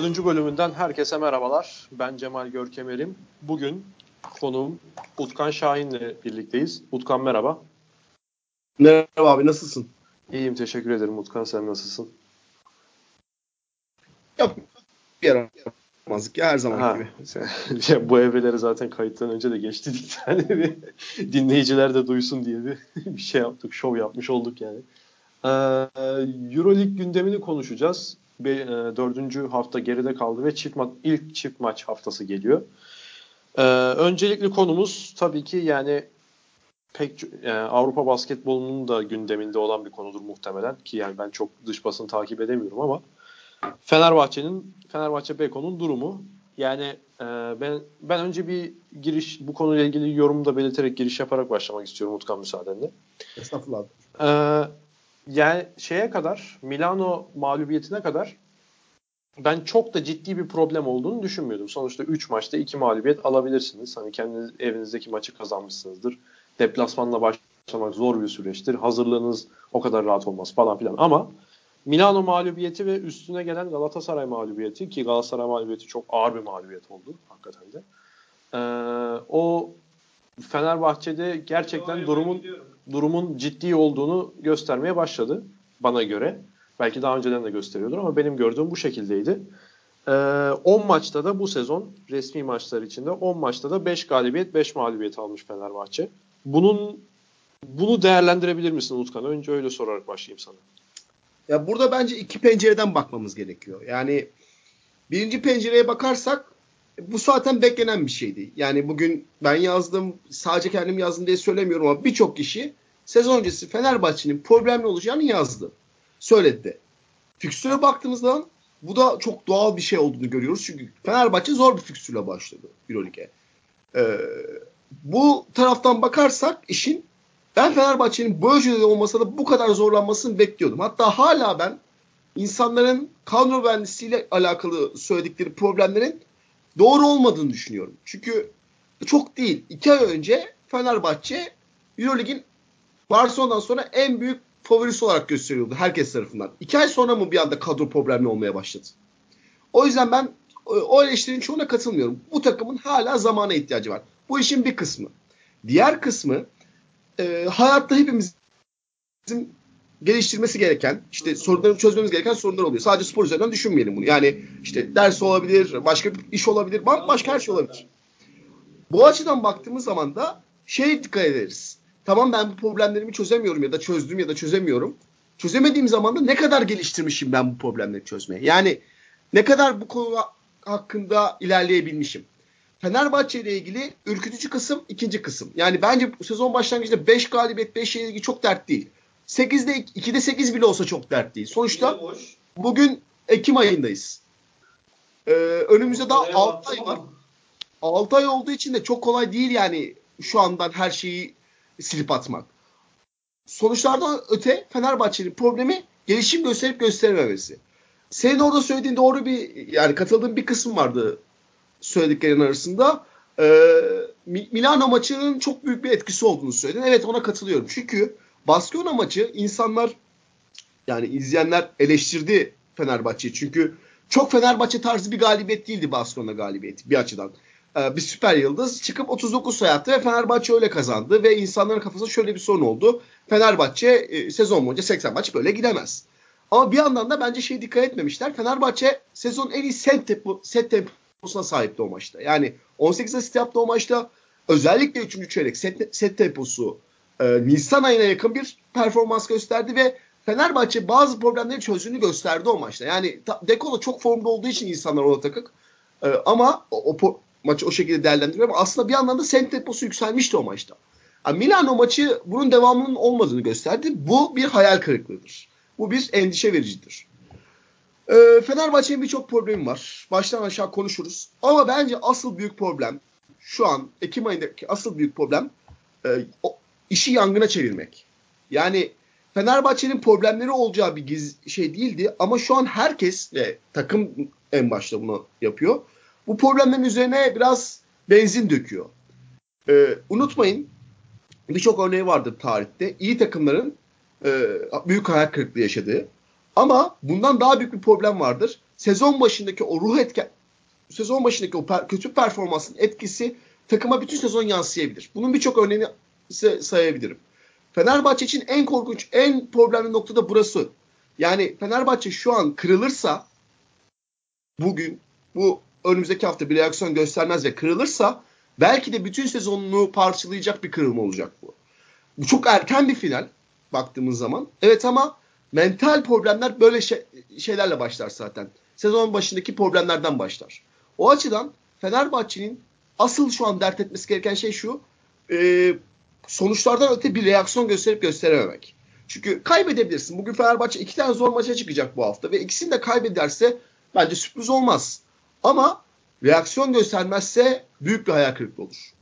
Dördüncü bölümünden herkese merhabalar. Ben Cemal Görkemer'im. Bugün konuğum Utkan Şahin'le birlikteyiz. Utkan merhaba. Merhaba abi nasılsın? İyiyim teşekkür ederim Utkan sen nasılsın? Yok yaramazlık ya her zaman ha, gibi. bu evreleri zaten kayıttan önce de geçtik. Yani bir dinleyiciler de duysun diye bir, bir şey yaptık, şov yapmış olduk yani. Ee, Euroleague gündemini konuşacağız. Be, e, dördüncü hafta geride kaldı ve çift ma- ilk çift maç haftası geliyor. Ee, öncelikli konumuz tabii ki yani pek e, Avrupa basketbolunun da gündeminde olan bir konudur muhtemelen ki yani ben çok dış basını takip edemiyorum ama Fenerbahçe'nin Fenerbahçe Beko'nun durumu yani e, ben ben önce bir giriş bu konuyla ilgili yorumumu da belirterek giriş yaparak başlamak istiyorum Utkan müsaadenle. Estağfurullah. Ee, yani şeye kadar Milano mağlubiyetine kadar ben çok da ciddi bir problem olduğunu düşünmüyordum. Sonuçta 3 maçta 2 mağlubiyet alabilirsiniz. Hani kendi evinizdeki maçı kazanmışsınızdır. Deplasmanla başlamak zor bir süreçtir. Hazırlığınız o kadar rahat olmaz falan filan. Ama Milano mağlubiyeti ve üstüne gelen Galatasaray mağlubiyeti ki Galatasaray mağlubiyeti çok ağır bir mağlubiyet oldu hakikaten de. Ee, o Fenerbahçe'de gerçekten durumun durumun ciddi olduğunu göstermeye başladı bana göre. Belki daha önceden de gösteriyordur ama benim gördüğüm bu şekildeydi. Ee, 10 maçta da bu sezon resmi maçlar içinde 10 maçta da 5 galibiyet 5 mağlubiyet almış Fenerbahçe. Bunun bunu değerlendirebilir misin Utkan? Önce öyle sorarak başlayayım sana. Ya burada bence iki pencereden bakmamız gerekiyor. Yani birinci pencereye bakarsak bu zaten beklenen bir şeydi. Yani bugün ben yazdım sadece kendim yazdım diye söylemiyorum ama birçok kişi sezon öncesi Fenerbahçe'nin problemli olacağını yazdı. Söyledi de. Baktığımızda bu da çok doğal bir şey olduğunu görüyoruz. Çünkü Fenerbahçe zor bir fikstürle başladı Euroleague'e. Ee, bu taraftan bakarsak işin ben Fenerbahçe'nin ölçüde olmasa da bu kadar zorlanmasını bekliyordum. Hatta hala ben insanların kadro mühendisiyle alakalı söyledikleri problemlerin doğru olmadığını düşünüyorum. Çünkü çok değil. İki ay önce Fenerbahçe Euroleague'in Barcelona'dan sonra en büyük favorisi olarak gösteriyordu herkes tarafından. İki ay sonra mı bir anda kadro problemli olmaya başladı? O yüzden ben o eleştirinin çoğuna katılmıyorum. Bu takımın hala zamana ihtiyacı var. Bu işin bir kısmı. Diğer kısmı e, hayatta hepimizin geliştirmesi gereken, işte sorunları çözmemiz gereken sorunlar oluyor. Sadece spor üzerinden düşünmeyelim bunu. Yani işte ders olabilir, başka bir iş olabilir, başka her şey olabilir. Bu açıdan baktığımız zaman da şey dikkat ederiz. Tamam ben bu problemlerimi çözemiyorum ya da çözdüm ya da çözemiyorum. Çözemediğim zaman da ne kadar geliştirmişim ben bu problemleri çözmeye. Yani ne kadar bu konu hakkında ilerleyebilmişim. Fenerbahçe ile ilgili ürkütücü kısım ikinci kısım. Yani bence sezon başlangıcında 5 galibiyet 5 yenilgi çok dert değil. 8'de 2'de 8 bile olsa çok dert değil. Sonuçta bugün Ekim ayındayız. Ee, önümüzde daha 6 ay var. 6 ay olduğu için de çok kolay değil yani şu andan her şeyi silip atmak. Sonuçlardan öte Fenerbahçe'nin problemi gelişim gösterip gösterememesi. Senin orada söylediğin doğru bir yani katıldığın bir kısım vardı söylediklerin arasında. Ee, Milano maçının çok büyük bir etkisi olduğunu söyledin. Evet ona katılıyorum. Çünkü Baskona maçı insanlar yani izleyenler eleştirdi Fenerbahçe'yi. Çünkü çok Fenerbahçe tarzı bir galibiyet değildi Baskona galibiyeti bir açıdan. Ee, bir süper yıldız çıkıp 39 sayı attı ve Fenerbahçe öyle kazandı ve insanların kafasında şöyle bir sorun oldu. Fenerbahçe e, sezon boyunca 80 maç böyle gidemez. Ama bir yandan da bence şey dikkat etmemişler. Fenerbahçe sezon en iyi set, tempo, set temposuna sahipti o maçta. Yani 18 asist yaptı o maçta. Özellikle 3. çeyrek set, set temposu e, Nisan ayına yakın bir performans gösterdi ve Fenerbahçe bazı problemleri çözdüğünü gösterdi o maçta. Yani Dekolo çok formda olduğu için insanlar ona takık. E, ama o, o maçı o şekilde değerlendiriyor ama aslında bir yandan da set temposu yükselmişti o maçta. Yani Milano maçı bunun devamının olmadığını gösterdi. Bu bir hayal kırıklığıdır. Bu bir endişe vericidir. E, Fenerbahçe'nin birçok problemi var. Baştan aşağı konuşuruz. Ama bence asıl büyük problem şu an Ekim ayındaki asıl büyük problem e, o, işi yangına çevirmek. Yani Fenerbahçe'nin problemleri olacağı bir giz şey değildi ama şu an herkes ve takım en başta bunu yapıyor. Bu problemlerin üzerine biraz benzin döküyor. Ee, unutmayın birçok örneği vardır tarihte. İyi takımların e, büyük hayal kırıklığı yaşadığı. Ama bundan daha büyük bir problem vardır. Sezon başındaki o ruh etken sezon başındaki o per, kötü performansın etkisi takıma bütün sezon yansıyabilir. Bunun birçok örneğini size sayabilirim. Fenerbahçe için en korkunç, en problemli nokta da burası. Yani Fenerbahçe şu an kırılırsa bugün bu önümüzdeki hafta bir reaksiyon göstermez ve kırılırsa belki de bütün sezonunu parçalayacak bir kırılma olacak bu. Bu çok erken bir final baktığımız zaman. Evet ama mental problemler böyle şey, şeylerle başlar zaten. Sezon başındaki problemlerden başlar. O açıdan Fenerbahçe'nin asıl şu an dert etmesi gereken şey şu. E, sonuçlardan öte bir reaksiyon gösterip gösterememek. Çünkü kaybedebilirsin. Bugün Fenerbahçe iki tane zor maça çıkacak bu hafta ve ikisini de kaybederse bence sürpriz olmaz. Ama reaksiyon göstermezse büyük bir hayal kırıklığı olur.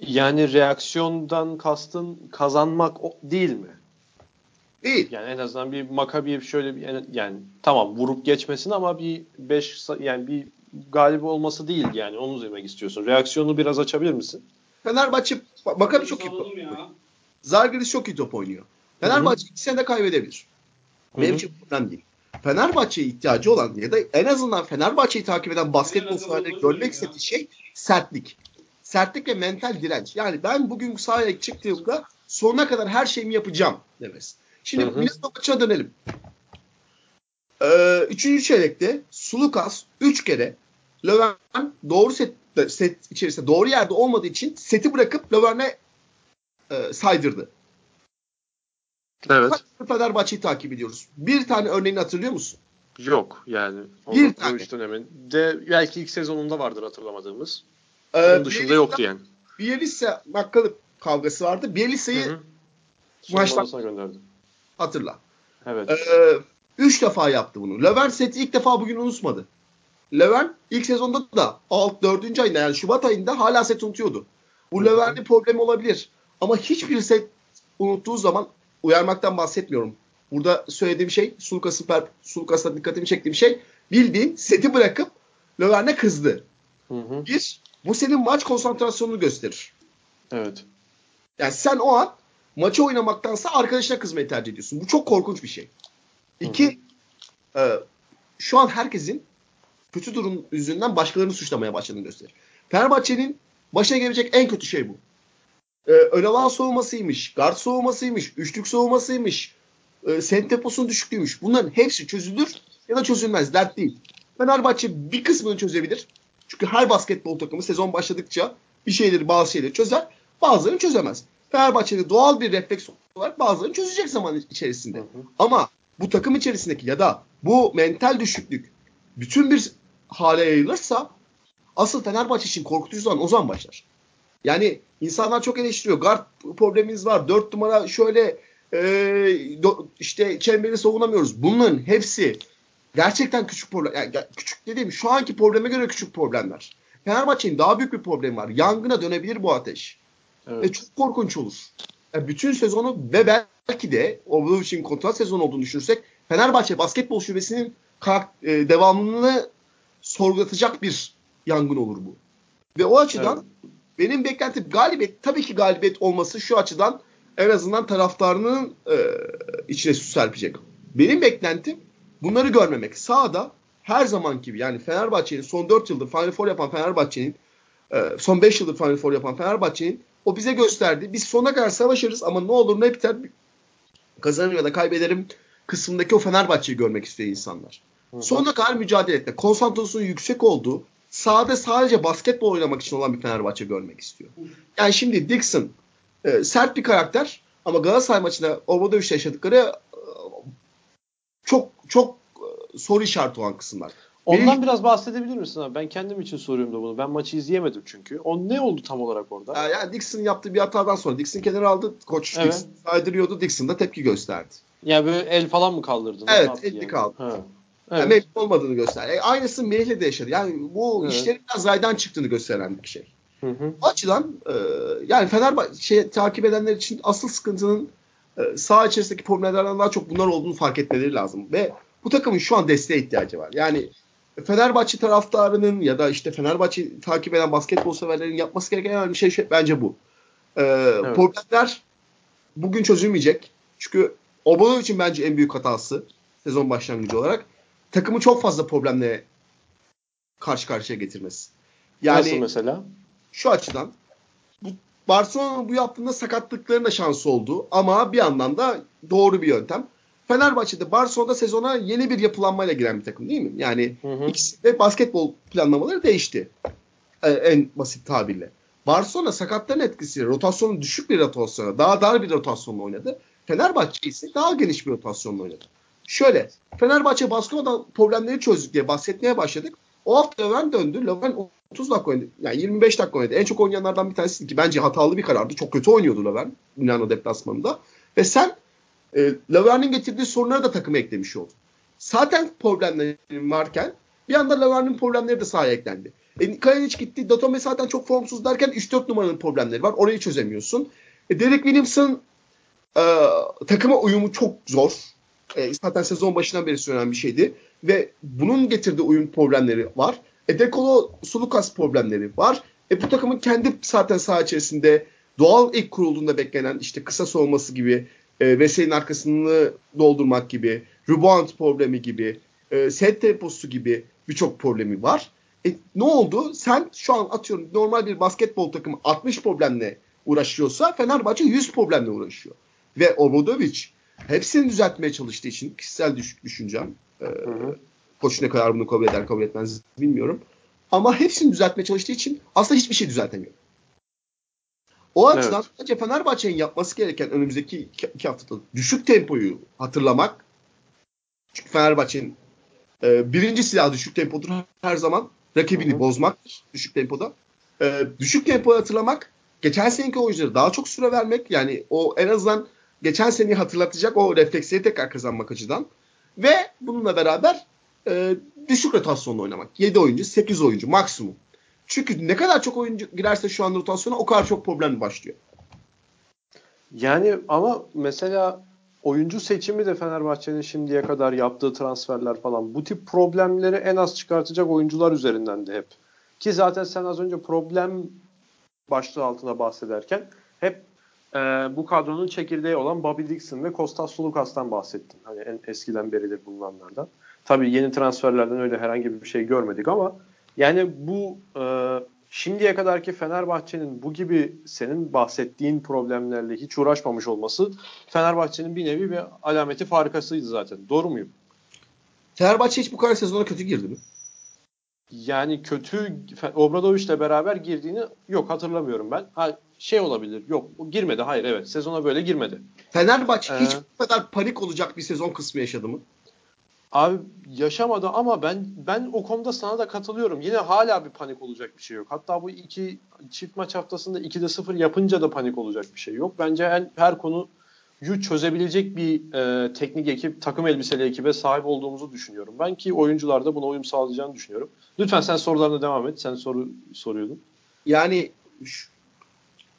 Yani reaksiyondan kastın kazanmak değil mi? Değil. Yani en azından bir Makabi şöyle bir yani tamam vurup geçmesin ama bir 5 yani bir galip olması değil yani onu demek istiyorsun. Reaksiyonu biraz açabilir misin? Fenerbahçe Makabi çok iyi top oynuyor. Zalgiris çok iyi top oynuyor. Fenerbahçe iki sene de kaybedebilir. Benim için problem değil. Fenerbahçe'ye ihtiyacı olan ya da en azından Fenerbahçe'yi takip eden basketbol severleri görmek istediği şey sertlik. Sertlik ve mental direnç. Yani ben bugün sahaya çıktığımda sonuna kadar her şeyimi yapacağım demesi. Şimdi Milano maçına dönelim. Ee, üçüncü çeyrekte Sulukas üç kere Löwen doğru set, set içerisinde doğru yerde olmadığı için seti bırakıp Löwen'e e, saydırdı. Evet. Fenerbahçe'yi takip ediyoruz. Bir tane örneğini hatırlıyor musun? Yok yani. Bir tane. döneminde belki ilk sezonunda vardır hatırlamadığımız. Ee, Onun dışında yoktu yani. Bielisa Makkalı kavgası vardı. Bielisa'yı maçtan gönderdi. Hatırla. Evet. Ee, üç defa yaptı bunu. Löwen seti ilk defa bugün unutmadı. Löwen ilk sezonda da alt dördüncü ayında yani Şubat ayında hala set unutuyordu. Bu Löwen'li problemi olabilir. Ama hiçbir set unuttuğu zaman uyarmaktan bahsetmiyorum. Burada söylediğim şey Sulukas'ın Sulukas'ta dikkatimi çektiğim şey bildiğin seti bırakıp Löwen'e kızdı. Hı hı. Bir, bu senin maç konsantrasyonunu gösterir. Evet. Yani sen o an maçı oynamaktansa arkadaşına kızmayı tercih ediyorsun. Bu çok korkunç bir şey. İki, e, şu an herkesin kötü durum yüzünden başkalarını suçlamaya başladığını gösterir. Fenerbahçe'nin başına gelecek en kötü şey bu. E, ön alan soğumasıymış, guard soğumasıymış, üçlük soğumasıymış, e, set temposunun düşüklüğüymüş. Bunların hepsi çözülür ya da çözülmez. Dert değil. Fenerbahçe bir kısmını çözebilir. Çünkü her basketbol takımı sezon başladıkça bir şeyleri bazı şeyleri çözer. Bazılarını çözemez. Fenerbahçe'de doğal bir refleks olarak bazılarını çözecek zaman içerisinde. Hı hı. Ama bu takım içerisindeki ya da bu mental düşüklük bütün bir hale yayılırsa asıl Fenerbahçe için korkutucu zaman o zaman başlar. Yani insanlar çok eleştiriyor. Guard problemimiz var. Dört numara şöyle e, do, işte çemberi savunamıyoruz. Bunların hepsi gerçekten küçük problem. Yani küçük dediğim şu anki probleme göre küçük problemler. Fenerbahçe'nin daha büyük bir problemi var. Yangına dönebilir bu ateş. Evet. Ve çok korkunç olur. Yani bütün sezonu ve belki de Obradoviç'in kontrat sezonu olduğunu düşünürsek Fenerbahçe basketbol şubesinin e, devamını sorgulatacak bir yangın olur bu. Ve o açıdan evet. benim beklentim galibiyet tabii ki galibiyet olması şu açıdan en azından taraftarının e, içine su serpecek. Benim beklentim bunları görmemek. Sağda her zaman gibi yani Fenerbahçe'nin son 4 yıldır Final Four yapan Fenerbahçe'nin e, son 5 yıldır Final Four yapan Fenerbahçe'nin o bize gösterdi. Biz sona kadar savaşırız ama ne olur ne biter kazanır ya da kaybederim kısmındaki o Fenerbahçe'yi görmek istiyor insanlar. Hı. Sonuna kadar mücadele etme. Konsantrasyonun yüksek olduğu, sahada sadece basketbol oynamak için olan bir Fenerbahçe görmek istiyor. Yani şimdi Dixon e, sert bir karakter ama Galatasaray maçında Obradoviç'te yaşadıkları e, çok çok e, soru işareti olan kısımlar. Ondan Benim... biraz bahsedebilir misin abi? Ben kendim için soruyorum da bunu. Ben maçı izleyemedim çünkü. O ne oldu tam olarak orada? Yani Dixon yaptığı bir hatadan sonra Dixon kenara aldı. Koç evet. Dixon saydırıyordu. Dixon da tepki gösterdi. Ya böyle el falan mı kaldırdı? Evet, elli yani? kaldı. Ha. Evet. Yani memnun olmadığını göster. E, aynısı Melih'le de yaşadı. Yani bu evet. işlerin biraz raydan çıktığını gösteren bir şey. Hı hı. O açıdan e, yani Fenerbahçe şey, takip edenler için asıl sıkıntının e, saha içerisindeki problemlerden daha çok bunlar olduğunu fark etmeleri lazım. Ve bu takımın şu an desteğe ihtiyacı var. Yani Fenerbahçe taraftarının ya da işte Fenerbahçe takip eden basketbol severlerin yapması gereken bir şey, şey bence bu. Ee, evet. Problemler bugün çözülmeyecek. Çünkü Obama için bence en büyük hatası sezon başlangıcı olarak takımı çok fazla problemle karşı karşıya getirmesi. Yani Nasıl mesela? Şu açıdan bu Barcelona bu yaptığında sakatlıkların da şansı oldu ama bir yandan da doğru bir yöntem. Fenerbahçe'de Barcelona'da sezona yeni bir yapılanmayla giren bir takım değil mi? Yani hı hı. ikisi de basketbol planlamaları değişti. Ee, en basit tabirle. Barcelona sakatların etkisiyle rotasyonun düşük bir rotasyona, daha dar bir rotasyonla oynadı. Fenerbahçe ise daha geniş bir rotasyonla oynadı. Şöyle, Fenerbahçe Barcelona'da problemleri çözdük diye bahsetmeye başladık. O hafta Löwen döndü. Löwen 30 dakika oynadı. Yani 25 dakika oynadı. En çok oynayanlardan bir tanesi ki bence hatalı bir karardı. Çok kötü oynuyordu Löwen Milano deplasmanında. Ve sen e, Löwen'in getirdiği sorunları da takıma eklemiş oldun. Zaten problemlerin varken bir anda Löwen'in problemleri de sahaya eklendi. E, Kalinic gitti. Datome zaten çok formsuz derken 3-4 numaranın problemleri var. Orayı çözemiyorsun. E, Derek Williams'ın e, takıma uyumu çok zor. E, zaten sezon başından beri söylenen bir şeydi. Ve bunun getirdiği uyum problemleri var. E, Dekolo Sulukas problemleri var. E, bu takımın kendi zaten saha içerisinde doğal ilk kurulduğunda beklenen işte kısa soğuması gibi e, Vesey'in arkasını doldurmak gibi, rebound problemi gibi, e, set temposu gibi birçok problemi var. E, ne oldu? Sen şu an atıyorum normal bir basketbol takımı 60 problemle uğraşıyorsa Fenerbahçe 100 problemle uğraşıyor. Ve Obradovic hepsini düzeltmeye çalıştığı için kişisel düş- düşüncem e, koç ne kadar bunu kabul eder kabul etmez bilmiyorum. Ama hepsini düzeltmeye çalıştığı için aslında hiçbir şey düzeltemiyor. O açıdan evet. bence Fenerbahçe'nin yapması gereken önümüzdeki iki, iki haftada düşük tempoyu hatırlamak. Çünkü Fenerbahçe'nin e, birinci silahı düşük tempodur her zaman. Rakibini Hı-hı. bozmak düşük tempoda. E, düşük tempoyu hatırlamak. Geçen seneki oyuncuları daha çok süre vermek. Yani o en azından geçen seneyi hatırlatacak o refleksleri tekrar kazanmak açıdan. Ve bununla beraber e, düşük rotasyonla oynamak. 7 oyuncu, 8 oyuncu maksimum. Çünkü ne kadar çok oyuncu girerse şu an rotasyona o kadar çok problem başlıyor. Yani ama mesela oyuncu seçimi de Fenerbahçe'nin şimdiye kadar yaptığı transferler falan bu tip problemleri en az çıkartacak oyuncular üzerinden de hep. Ki zaten sen az önce problem başlığı altında bahsederken hep e, bu kadronun çekirdeği olan Bobby Dixon ve Kostas Sulukas'tan bahsettin. Hani en eskiden beridir bulunanlardan. Tabii yeni transferlerden öyle herhangi bir şey görmedik ama yani bu e, şimdiye kadarki Fenerbahçe'nin bu gibi senin bahsettiğin problemlerle hiç uğraşmamış olması Fenerbahçe'nin bir nevi bir alameti farikasıydı zaten. Doğru muyum? Fenerbahçe hiç bu kadar sezona kötü girdi mi? Yani kötü Obradovic'le beraber girdiğini yok hatırlamıyorum ben. Ha, şey olabilir. Yok girmedi. Hayır evet. Sezona böyle girmedi. Fenerbahçe ee, hiç bu kadar panik olacak bir sezon kısmı yaşadı mı? Abi yaşamadı ama ben ben o konuda sana da katılıyorum. Yine hala bir panik olacak bir şey yok. Hatta bu iki çift maç haftasında 2'de 0 yapınca da panik olacak bir şey yok. Bence her, her konuyu çözebilecek bir e, teknik ekip, takım elbiseli ekibe sahip olduğumuzu düşünüyorum. Ben ki oyuncular da buna uyum sağlayacağını düşünüyorum. Lütfen sen sorularına devam et. Sen soru soruyordun. Yani şu,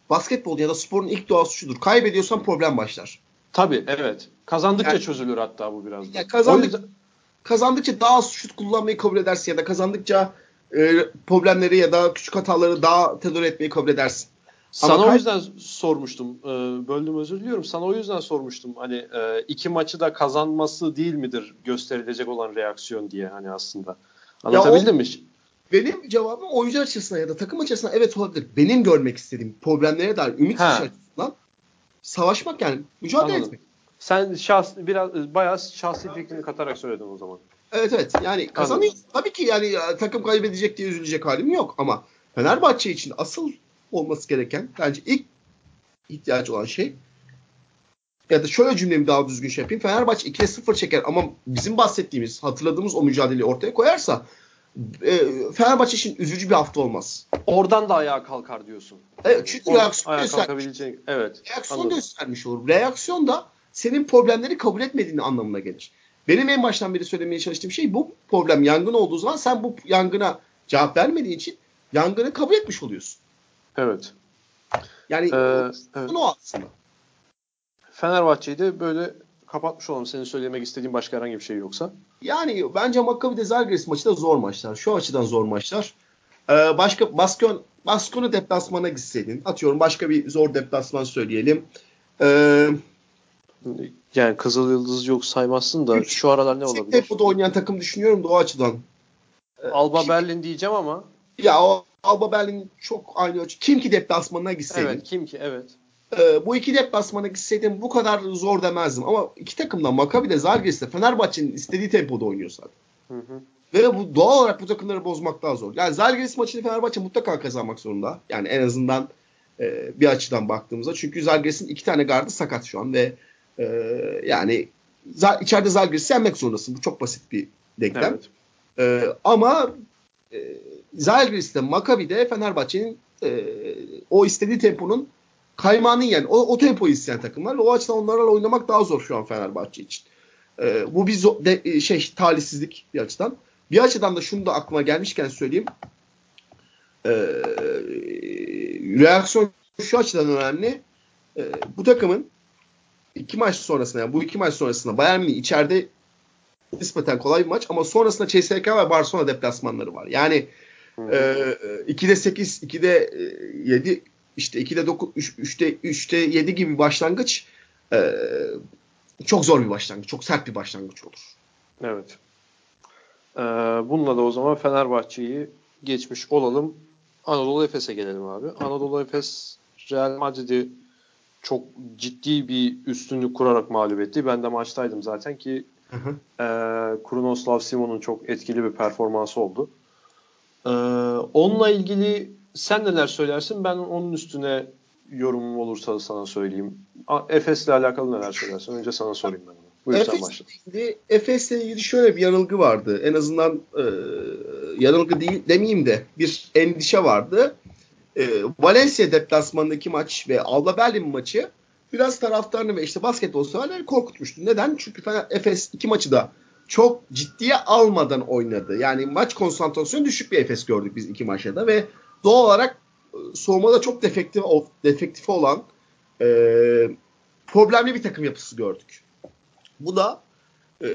basketbol ya da sporun ilk doğası şudur. Kaybediyorsan problem başlar. Tabii evet. Kazandıkça yani, çözülür hatta bu biraz. Ya kazandık, yüzden... Kazandıkça daha az şut kullanmayı kabul edersin ya da kazandıkça e, problemleri ya da küçük hataları daha tolere etmeyi kabul edersin. Sana Ama o yüzden sormuştum. E, böldüm özür diliyorum. Sana o yüzden sormuştum. Hani e, iki maçı da kazanması değil midir gösterilecek olan reaksiyon diye hani aslında. Anlatabildim mi? Benim cevabım oyuncu açısından ya da takım açısından evet olabilir. Benim görmek istediğim problemlere dair ümit açısından savaşmak yani mücadele Anladım. etmek. Sen şahs biraz bayağı şahsi fikrini katarak söyledin o zaman. Evet evet. Yani kazanıyor. Tabii ki yani takım kaybedecek diye üzülecek halim yok ama Fenerbahçe için asıl olması gereken bence ilk ihtiyacı olan şey ya da şöyle cümlemi daha düzgün şey yapayım. Fenerbahçe 2'ye 0 çeker ama bizim bahsettiğimiz, hatırladığımız o mücadeleyi ortaya koyarsa e, Fenerbahçe için üzücü bir hafta olmaz. Oradan da ayağa kalkar diyorsun. Evet çünkü Or- reaksiyon göstermiş. Evet. Reaksiyon anladım. göstermiş olur. Reaksiyon da senin problemleri kabul etmediğini anlamına gelir. Benim en baştan beri söylemeye çalıştığım şey bu problem yangın olduğu zaman sen bu yangına cevap vermediğin için yangını kabul etmiş oluyorsun. Evet. Yani ee, evet. o aslında. Fenerbahçe'yi de böyle kapatmış olalım. Senin söylemek istediğin başka herhangi bir şey yoksa. Yani bence Maccabi de Zalgiris maçı da zor maçlar. Şu açıdan zor maçlar. Ee, başka Baskon Baskon'u deplasmana gitseydin. Atıyorum başka bir zor deplasman söyleyelim. Ee, Yani Kızıl Yıldız yok saymazsın da şu aralar ne olabilir? Tempoda oynayan takım düşünüyorum da o açıdan. Alba Berlin diyeceğim ama. Ya o Alba Berlin çok aynı ölçü. Kim ki deplasmanına gitseydin. Evet kim ki evet. E, bu iki deplasmana gitseydin bu kadar zor demezdim. Ama iki takımdan Maccabi de Zalgiris de Fenerbahçe'nin istediği tempoda oynuyor zaten. Hı hı. Ve bu doğal olarak bu takımları bozmak daha zor. Yani Zalgiris maçını Fenerbahçe mutlaka kazanmak zorunda. Yani en azından e, bir açıdan baktığımızda. Çünkü Zalgiris'in iki tane gardı sakat şu an ve e, yani içeride Zalgiris'i yenmek zorundasın. Bu çok basit bir denklem. Evet. E, ama e, Zalgiris'te, Maccabi'de Fenerbahçe'nin e, o istediği temponun kaymağını yiyen, o, o tempoyu isteyen takımlar. O açıdan onlarla oynamak daha zor şu an Fenerbahçe için. E, bu bir zo- de, e, şey talihsizlik bir açıdan. Bir açıdan da şunu da aklıma gelmişken söyleyeyim. E, reaksiyon şu açıdan önemli. E, bu takımın iki maç sonrasında yani bu iki maç sonrasında Bayern Münih içeride nispeten kolay bir maç ama sonrasında CSK ve Barcelona deplasmanları var. Yani hmm. e, 2'de 8, 2'de 7 işte 2'de 9, 3'te 3'te 7 gibi başlangıç e, çok zor bir başlangıç. Çok sert bir başlangıç olur. Evet. Ee, bununla da o zaman Fenerbahçe'yi geçmiş olalım. Anadolu Efes'e gelelim abi. Anadolu Efes Real Madrid'i çok ciddi bir üstünlük kurarak mağlup etti. Ben de maçtaydım zaten ki hı hı. e, Krunoslav Simon'un çok etkili bir performansı oldu. E, onunla ilgili sen neler söylersin? Ben onun üstüne yorumum olursa sana söyleyeyim. Efes'le alakalı neler söylersin? Önce sana sorayım ben. Buyur Efes, sen başla. Efes'le ilgili şöyle bir yanılgı vardı. En azından e, yanılgı değil demeyeyim de bir endişe vardı. E, Valencia deplasmanındaki maç ve Alba Berlin maçı biraz taraftarını ve işte basketbol severleri korkutmuştu. Neden? Çünkü Efes iki maçı da çok ciddiye almadan oynadı. Yani maç konsantrasyonu düşük bir Efes gördük biz iki maçta da ve doğal olarak e, soğumada çok defektif, defektif olan e, problemli bir takım yapısı gördük. Bu da e,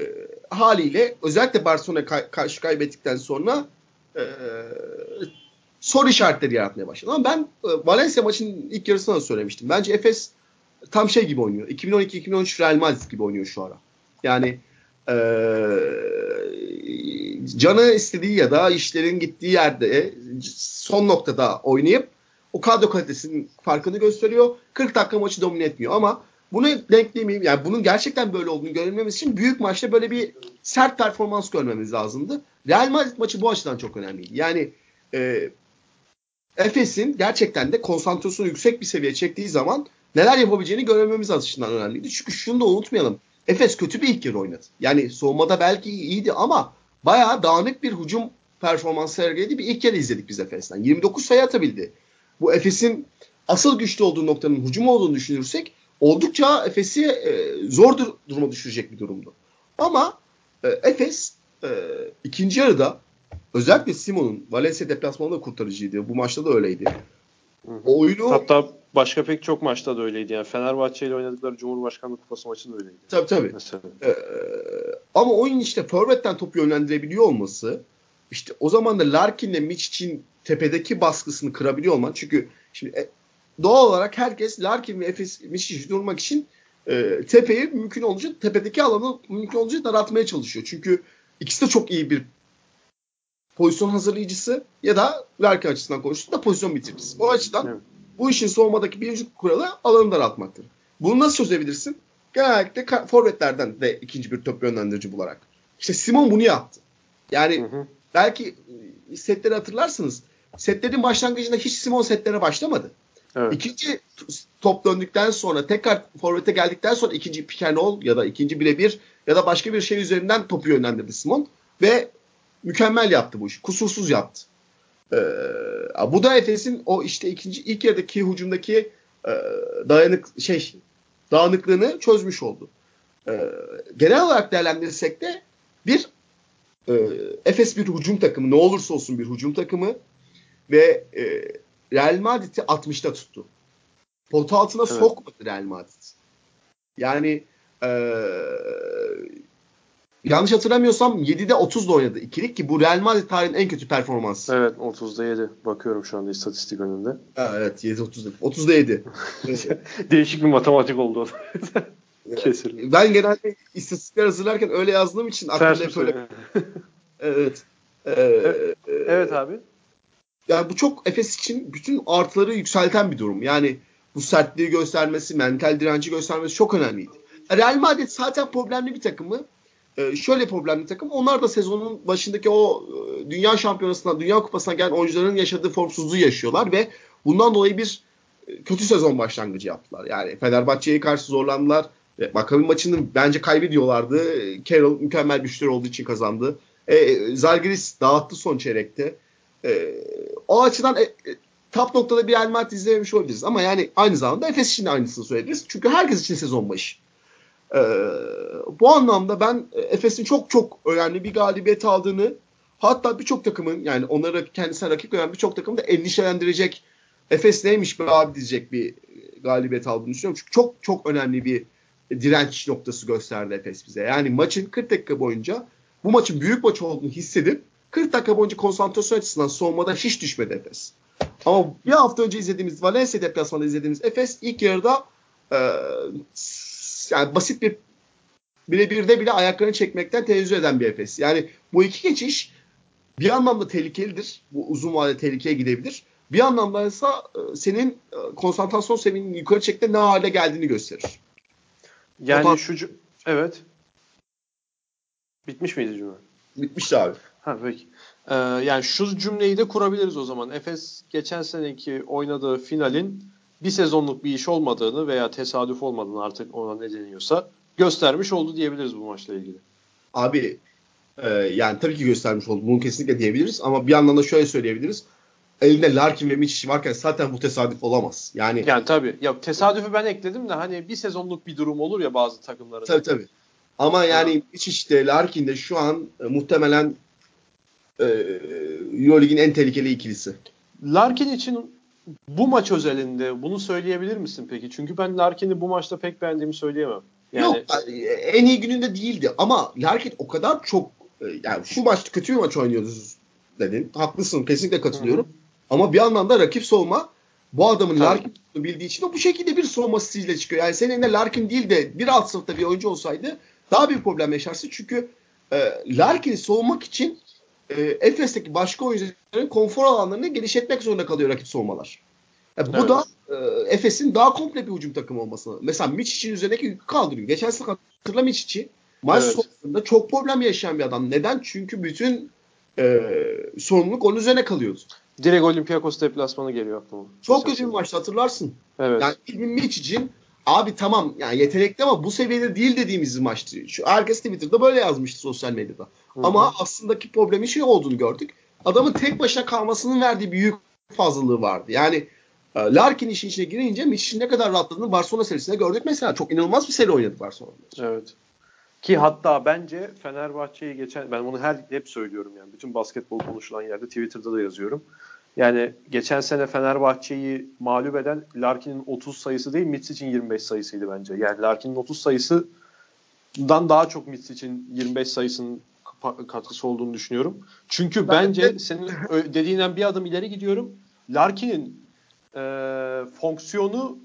haliyle özellikle Barcelona ka- karşı kaybettikten sonra e, soru işaretleri yaratmaya başladı. Ama ben e, Valencia maçının ilk yarısında da söylemiştim. Bence Efes tam şey gibi oynuyor. 2012-2013 Real Madrid gibi oynuyor şu ara. Yani e, canı istediği ya da işlerin gittiği yerde son noktada oynayıp o kadro kalitesinin farkını gösteriyor. 40 dakika maçı domine etmiyor ama bunu denklemeyeyim yani bunun gerçekten böyle olduğunu görmemiz için büyük maçta böyle bir sert performans görmemiz lazımdı. Real Madrid maçı bu açıdan çok önemliydi. Yani e, Efes'in gerçekten de konsantrasyonu yüksek bir seviye çektiği zaman neler yapabileceğini görmemiz açısından önemliydi. Çünkü şunu da unutmayalım. Efes kötü bir ilk yarı oynadı. Yani soğumada belki iyiydi ama bayağı dağınık bir hücum performansı sergiledi bir ilk yarı izledik biz Efes'ten. 29 sayı atabildi. Bu Efes'in asıl güçlü olduğu noktanın hücum olduğunu düşünürsek oldukça Efes'i e, zor dur- duruma düşürecek bir durumdu. Ama e, Efes e, ikinci yarıda özellikle Simon'un Valencia deplasmanında kurtarıcıydı. Bu maçta da öyleydi. O oyunu hatta başka pek çok maçta da öyleydi. Yani Fenerbahçe ile oynadıkları Cumhurbaşkanlığı Kupası maçı da öyleydi. Tabii tabii. Ee, ama oyun işte forvetten topu yönlendirebiliyor olması işte o zaman da Larkin'le Miçic'in tepedeki baskısını kırabiliyor olman. Çünkü şimdi e, doğal olarak herkes Larkin ve Efes Miçic'i durmak için e, tepeyi mümkün olunca tepedeki alanı mümkün olunca daraltmaya çalışıyor. Çünkü ikisi de çok iyi bir pozisyon hazırlayıcısı ya da Larkin açısından konuştuğunda pozisyon bitiricisi. O açıdan evet. Bu işin soğumadaki birinci kuralı alanı daraltmaktır. Bunu nasıl çözebilirsin? Genellikle forvetlerden de ikinci bir top yönlendirici bularak. İşte Simon bunu yaptı. Yani hı hı. belki setleri hatırlarsınız. Setlerin başlangıcında hiç Simon setlere başlamadı. Evet. İkinci top döndükten sonra tekrar forvete geldikten sonra ikinci roll ya da ikinci birebir ya da başka bir şey üzerinden topu yönlendirdi Simon ve mükemmel yaptı bu işi. Kusursuz yaptı. Ee, bu da Efes'in o işte ikinci ilk yarıdaki hücumdaki e, dayanık şey dağınıklığını çözmüş oldu. Ee, genel olarak değerlendirirsek de bir e, Efes bir hücum takımı ne olursa olsun bir hücum takımı ve e, Real Madrid'i 60'ta tuttu. Pot altına evet. sokmadı Real Madrid. Yani e, yanlış hatırlamıyorsam 7'de 30'da oynadı ikilik ki bu Real Madrid tarihinin en kötü performansı. Evet 30'da 7. Bakıyorum şu anda istatistik önünde. Evet 7 30'da. 30'da 7. Değişik bir matematik oldu. Kesinlikle. Ben genelde istatistikler hazırlarken öyle yazdığım için aklımda hep öyle. evet. Ee, evet abi. Yani bu çok Efes için bütün artıları yükselten bir durum. Yani bu sertliği göstermesi, mental direnci göstermesi çok önemliydi. Real Madrid zaten problemli bir takımı. Ee, şöyle problemli takım. Onlar da sezonun başındaki o e, dünya şampiyonasından, dünya kupasına gelen oyuncuların yaşadığı formsuzluğu yaşıyorlar ve bundan dolayı bir e, kötü sezon başlangıcı yaptılar. Yani Fenerbahçe'ye karşı zorlandılar. Ve Maccabi maçını bence kaybediyorlardı. Carroll mükemmel bir şutör olduğu için kazandı. E, Zalgiris dağıttı son çeyrekte. E, o açıdan e, top noktada bir Real Madrid izlememiş olabiliriz. Ama yani aynı zamanda Efes için de aynısını söylediniz. Çünkü herkes için sezon başı. Ee, bu anlamda ben Efes'in çok çok önemli bir galibiyet aldığını hatta birçok takımın yani onları kendisine rakip gören birçok takımı da endişelendirecek Efes neymiş be abi diyecek bir galibiyet aldığını düşünüyorum. Çünkü çok çok önemli bir direnç noktası gösterdi Efes bize. Yani maçın 40 dakika boyunca bu maçın büyük maç olduğunu hissedip 40 dakika boyunca konsantrasyon açısından soğumada hiç düşmedi Efes. Ama bir hafta önce izlediğimiz Valencia deplasmanında izlediğimiz Efes ilk yarıda e, yani basit bir birebirde bile ayaklarını çekmekten tenezzül eden bir Efes. Yani bu iki geçiş bir anlamda tehlikelidir. Bu uzun vadede tehlikeye gidebilir. Bir anlamda ise e, senin e, konsantrasyon seviyinin yukarı çekte ne hale geldiğini gösterir. Yani Otan... şu evet. Bitmiş miydi cümle? Bitmişti abi. Ha peki. Ee, yani şu cümleyi de kurabiliriz o zaman. Efes geçen seneki oynadığı finalin bir sezonluk bir iş olmadığını veya tesadüf olmadığını artık ona ne deniyorsa göstermiş oldu diyebiliriz bu maçla ilgili. Abi e, yani tabii ki göstermiş oldu. Bunu kesinlikle diyebiliriz ama bir yandan da şöyle söyleyebiliriz. Elinde Larkin ve Miçic varken zaten bu tesadüf olamaz. Yani yani tabii. Ya tesadüfü ben ekledim de hani bir sezonluk bir durum olur ya bazı takımların. Tabii tabii. Ama yani Miçic de Larkin de şu an e, muhtemelen e, Euroleague'in en tehlikeli ikilisi. Larkin için bu maç özelinde bunu söyleyebilir misin peki? Çünkü ben Larkin'i bu maçta pek beğendiğimi söyleyemem. Yani... Yok en iyi gününde değildi ama Larkin o kadar çok e, yani şu maç kötü bir maç oynuyoruz dedin. Haklısın kesinlikle katılıyorum. Hı-hı. Ama bir anlamda rakip soğuma bu adamın Tabii. Larkin bildiği için de bu şekilde bir soğuma stiliyle çıkıyor. Yani senin elinde Larkin değil de bir alt sınıfta bir oyuncu olsaydı daha bir problem yaşarsın. Çünkü e, Larkin'i soğumak için e, Efes'teki başka oyuncuların konfor alanlarını genişletmek zorunda kalıyor rakip soğumalar. Yani bu evet. da e, Efes'in daha komple bir hücum takımı olması. Mesela Miçic'in üzerindeki yükü kaldırıyor. Geçen sene hatırla Miçic'i. Maç evet. sonunda çok problem yaşayan bir adam. Neden? Çünkü bütün e, sorumluluk onun üzerine kalıyordu. Direkt Olympiakos deplasmanı geliyor aklıma. Çok kötü bir maçtı hatırlarsın. Evet. Yani İlmin Miçic'in abi tamam yani yetenekli ama bu seviyede değil dediğimiz bir maçtı. Şu herkes Twitter'da böyle yazmıştı sosyal medyada. Hı-hı. Ama aslındaki problemi şey olduğunu gördük. Adamın tek başına kalmasının verdiği büyük fazlalığı vardı. Yani Larkin işin içine girince Mitch'in ne kadar rahatladığını Barcelona serisinde gördük mesela. Çok inanılmaz bir seri oynadı Barcelona. Evet. Ki hatta bence Fenerbahçe'yi geçen ben bunu her hep söylüyorum yani bütün basketbol konuşulan yerde Twitter'da da yazıyorum. Yani geçen sene Fenerbahçe'yi mağlup eden Larkin'in 30 sayısı değil Mitsic'in 25 sayısıydı bence. Yani Larkin'in 30 sayısından daha çok Mitsic'in 25 sayısının katkısı olduğunu düşünüyorum. Çünkü ben bence de... senin dediğinden bir adım ileri gidiyorum. Larkin'in e, fonksiyonu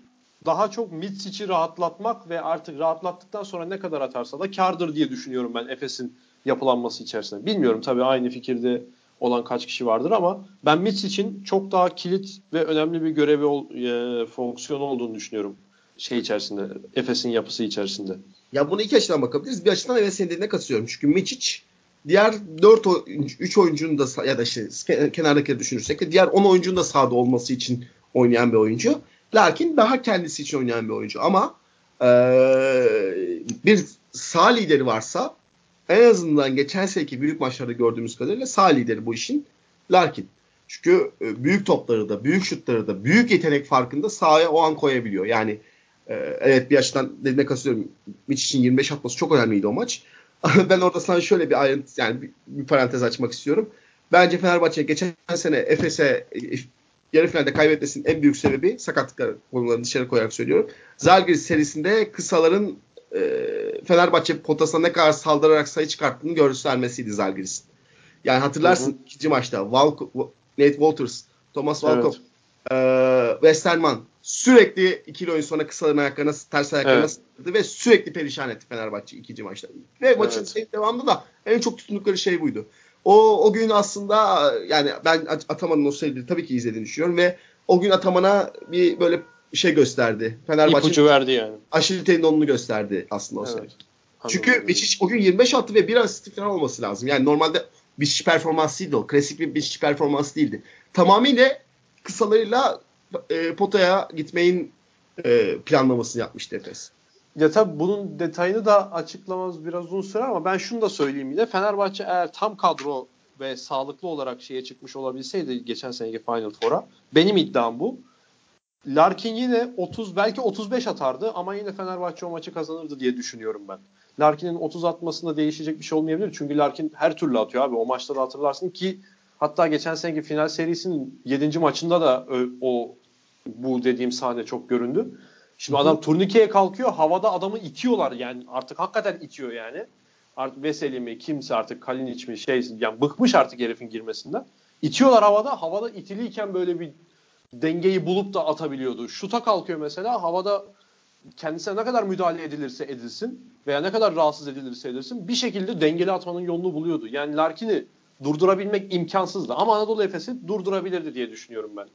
daha çok Mitsic'i rahatlatmak ve artık rahatlattıktan sonra ne kadar atarsa da kardır diye düşünüyorum ben Efes'in yapılanması içerisinde. Bilmiyorum tabii aynı fikirde olan kaç kişi vardır ama ben Mitch için çok daha kilit ve önemli bir görevi e, fonksiyonu olduğunu düşünüyorum şey içerisinde Efes'in yapısı içerisinde. Ya bunu iki açıdan bakabiliriz. Bir açıdan evet senin dediğine katılıyorum. Çünkü Miçic diğer 4 oyuncu, 3 oyuncunun da ya da işte kenardaki düşünürsek de diğer 10 oyuncunun da sahada olması için oynayan bir oyuncu. Lakin daha kendisi için oynayan bir oyuncu. Ama ee, bir sağ lideri varsa en azından geçen seneki büyük maçlarda gördüğümüz kadarıyla sağ lideri bu işin Larkin. Çünkü e, büyük topları da, büyük şutları da, büyük yetenek farkında sahaya o an koyabiliyor. Yani e, evet bir açıdan dediğine katılıyorum. Mitch için 25 atması çok önemliydi o maç. ben orada sana şöyle bir ayrıntı yani bir, bir parantez açmak istiyorum. Bence Fenerbahçe geçen sene Efes'e e, yarı finalde kaybetmesinin en büyük sebebi sakatlıklar konularını dışarı koyarak söylüyorum. Zalgiris serisinde kısaların e, Fenerbahçe potasına ne kadar saldırarak sayı çıkarttığını göstermesiydi Zalgiris'in. Yani hatırlarsın hı hı. ikinci maçta Val Nate Walters, Thomas Walkup evet. Ee, Westerman sürekli ikili oyun sonra kısaların ayaklarına ters ayaklarına evet. sırdı ve sürekli perişan etti Fenerbahçe ikinci maçta. Ve maçın evet. devamında da en çok tutundukları şey buydu. O, o gün aslında yani ben Ataman'ın o serileri tabii ki izlediğini düşünüyorum ve o gün Ataman'a bir böyle şey gösterdi. Fenerbahçe İpucu verdi yani. Aşil tendonunu gösterdi aslında o evet. seri. Çünkü Beşiş o gün 25 attı ve bir asist falan olması lazım. Yani normalde bir performans değildi o. Klasik bir bir performans değildi. Tamamıyla kısalarıyla e, potaya gitmeyin e, planlamasını yapmıştı Efes. Ya tabii bunun detayını da açıklamamız biraz uzun sürer ama ben şunu da söyleyeyim yine. Fenerbahçe eğer tam kadro ve sağlıklı olarak şeye çıkmış olabilseydi geçen seneki Final Four'a benim iddiam bu. Larkin yine 30 belki 35 atardı ama yine Fenerbahçe o maçı kazanırdı diye düşünüyorum ben. Larkin'in 30 atmasında değişecek bir şey olmayabilir. Çünkü Larkin her türlü atıyor abi. O maçta da hatırlarsın ki hatta geçen seneki final serisinin 7. maçında da o bu dediğim sahne çok göründü. Şimdi adam turnikeye kalkıyor. Havada adamı itiyorlar yani. Artık hakikaten itiyor yani. Artık Veseli mi kimse artık Kalinic mi şey yani bıkmış artık herifin girmesinden. İtiyorlar havada. Havada itiliyken böyle bir dengeyi bulup da atabiliyordu. Şuta kalkıyor mesela. Havada kendisine ne kadar müdahale edilirse edilsin veya ne kadar rahatsız edilirse edilsin bir şekilde dengeli atmanın yolunu buluyordu. Yani Larkin'i durdurabilmek imkansızdı. Ama Anadolu Efes'i durdurabilirdi diye düşünüyorum ben.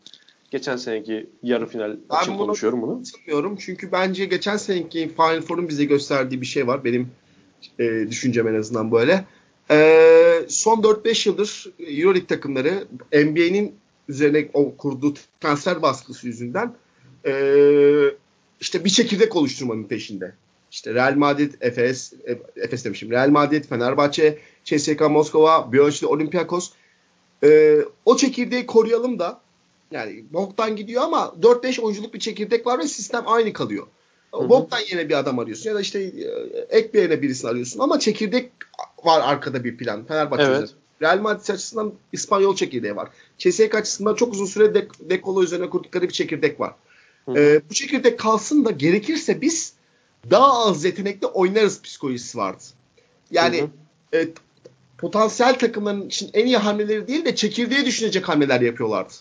Geçen seneki yarı final ben için konuşuyorum bunu. Katılmıyorum çünkü bence geçen seneki Final Four'un bize gösterdiği bir şey var. Benim e, düşüncem en azından böyle. E, son 4-5 yıldır Euroleague takımları NBA'nin üzerine o kurduğu transfer baskısı yüzünden e, işte bir çekirdek oluşturmanın peşinde. İşte Real Madrid, Efes, e, Efes demişim. Real Madrid, Fenerbahçe, CSKA Moskova, bir ölçüde Olympiakos. E, o çekirdeği koruyalım da yani Boktan gidiyor ama 4-5 oyunculuk bir çekirdek var ve sistem aynı kalıyor. Hı-hı. Boktan yerine bir adam arıyorsun ya da işte e, ek bir yerine birisini arıyorsun ama çekirdek var arkada bir plan. Fenerbahçe evet. Real Madrid açısından İspanyol çekirdeği var. CSK açısından çok uzun süre dek, dekolo üzerine kurdukları bir çekirdek var. Ee, bu çekirdek kalsın da gerekirse biz daha az yetenekli oynarız psikolojisi vardı. Yani e, potansiyel takımların için en iyi hamleleri değil de çekirdeği düşünecek hamleler yapıyorlardı.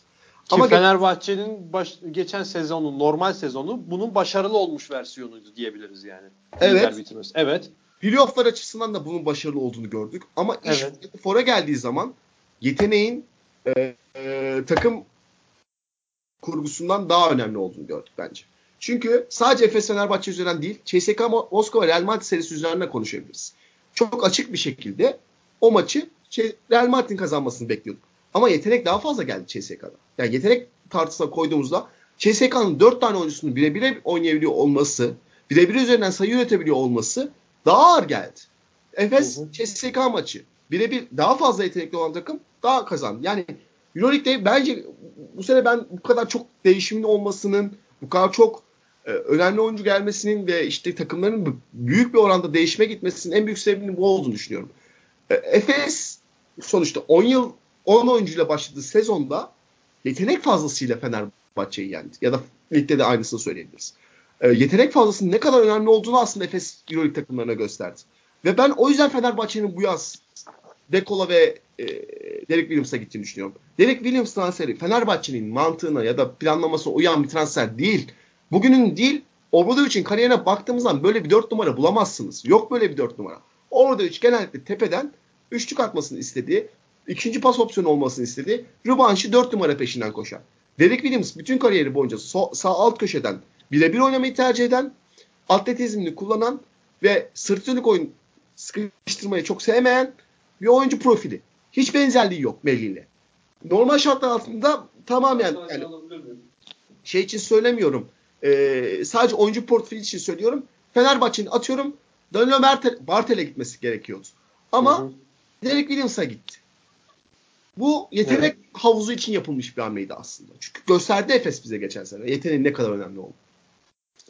Ki Ama Fenerbahçe'nin baş, geçen sezonu normal sezonu bunun başarılı olmuş versiyonuydu diyebiliriz yani. Evet. Evet. Playoff'lar açısından da bunun başarılı olduğunu gördük. Ama iş evet. fora geldiği zaman yeteneğin e, e, takım kurgusundan daha önemli olduğunu gördük bence. Çünkü sadece Efes Fenerbahçe üzerinden değil, CSK Moskova Real Madrid serisi üzerinden konuşabiliriz. Çok açık bir şekilde o maçı Real Madrid'in kazanmasını bekliyorduk. Ama yetenek daha fazla geldi CSK'da. Yani yetenek tartısına koyduğumuzda CSK'nın 4 tane oyuncusunun birebir oynayabiliyor olması, birebir üzerinden sayı üretebiliyor olması daha ağır geldi. Efes CSK maçı birebir daha fazla yetenekli olan takım daha kazandı. Yani Euroleague'de bence bu sene ben bu kadar çok değişimin olmasının, bu kadar çok e, önemli oyuncu gelmesinin ve işte takımların büyük bir oranda değişime gitmesinin en büyük sebebinin bu olduğunu düşünüyorum. E, Efes sonuçta 10 yıl 10 oyuncuyla başladığı sezonda yetenek fazlasıyla Fenerbahçe'yi yendi. Ya da ligde de aynısını söyleyebiliriz. E, yetenek fazlasının ne kadar önemli olduğunu aslında Efes Euroleague takımlarına gösterdi. Ve ben o yüzden Fenerbahçe'nin bu yaz Dekola ve e, Derek Williams'a gittiğini düşünüyorum. Derek Williams transferi Fenerbahçe'nin mantığına ya da planlamasına uyan bir transfer değil. Bugünün değil Obradovic'in kariyerine baktığımızda böyle bir dört numara bulamazsınız. Yok böyle bir dört numara. Obradovic genellikle tepeden üçlük atmasını istediği, ikinci pas opsiyonu olmasını istediği, Rubanş'ı dört numara peşinden koşan. Derek Williams bütün kariyeri boyunca so, sağ alt köşeden birebir oynamayı tercih eden, atletizmini kullanan ve sırt dönük oyun sıkıştırmayı çok sevmeyen bir oyuncu profili. Hiç benzerliği yok Melli ile. Normal şartlar altında tamamen yani şey için söylemiyorum. E, sadece oyuncu portföyü için söylüyorum. Fenerbahçe'nin atıyorum Danilo Bartel'e gitmesi gerekiyordu. Ama hı hı. Derek Williams'a gitti. Bu yetenek evet. havuzu için yapılmış bir hamleydi aslında. Çünkü gösterdi Efes bize geçen sene. Yeteneğin ne kadar önemli olduğunu.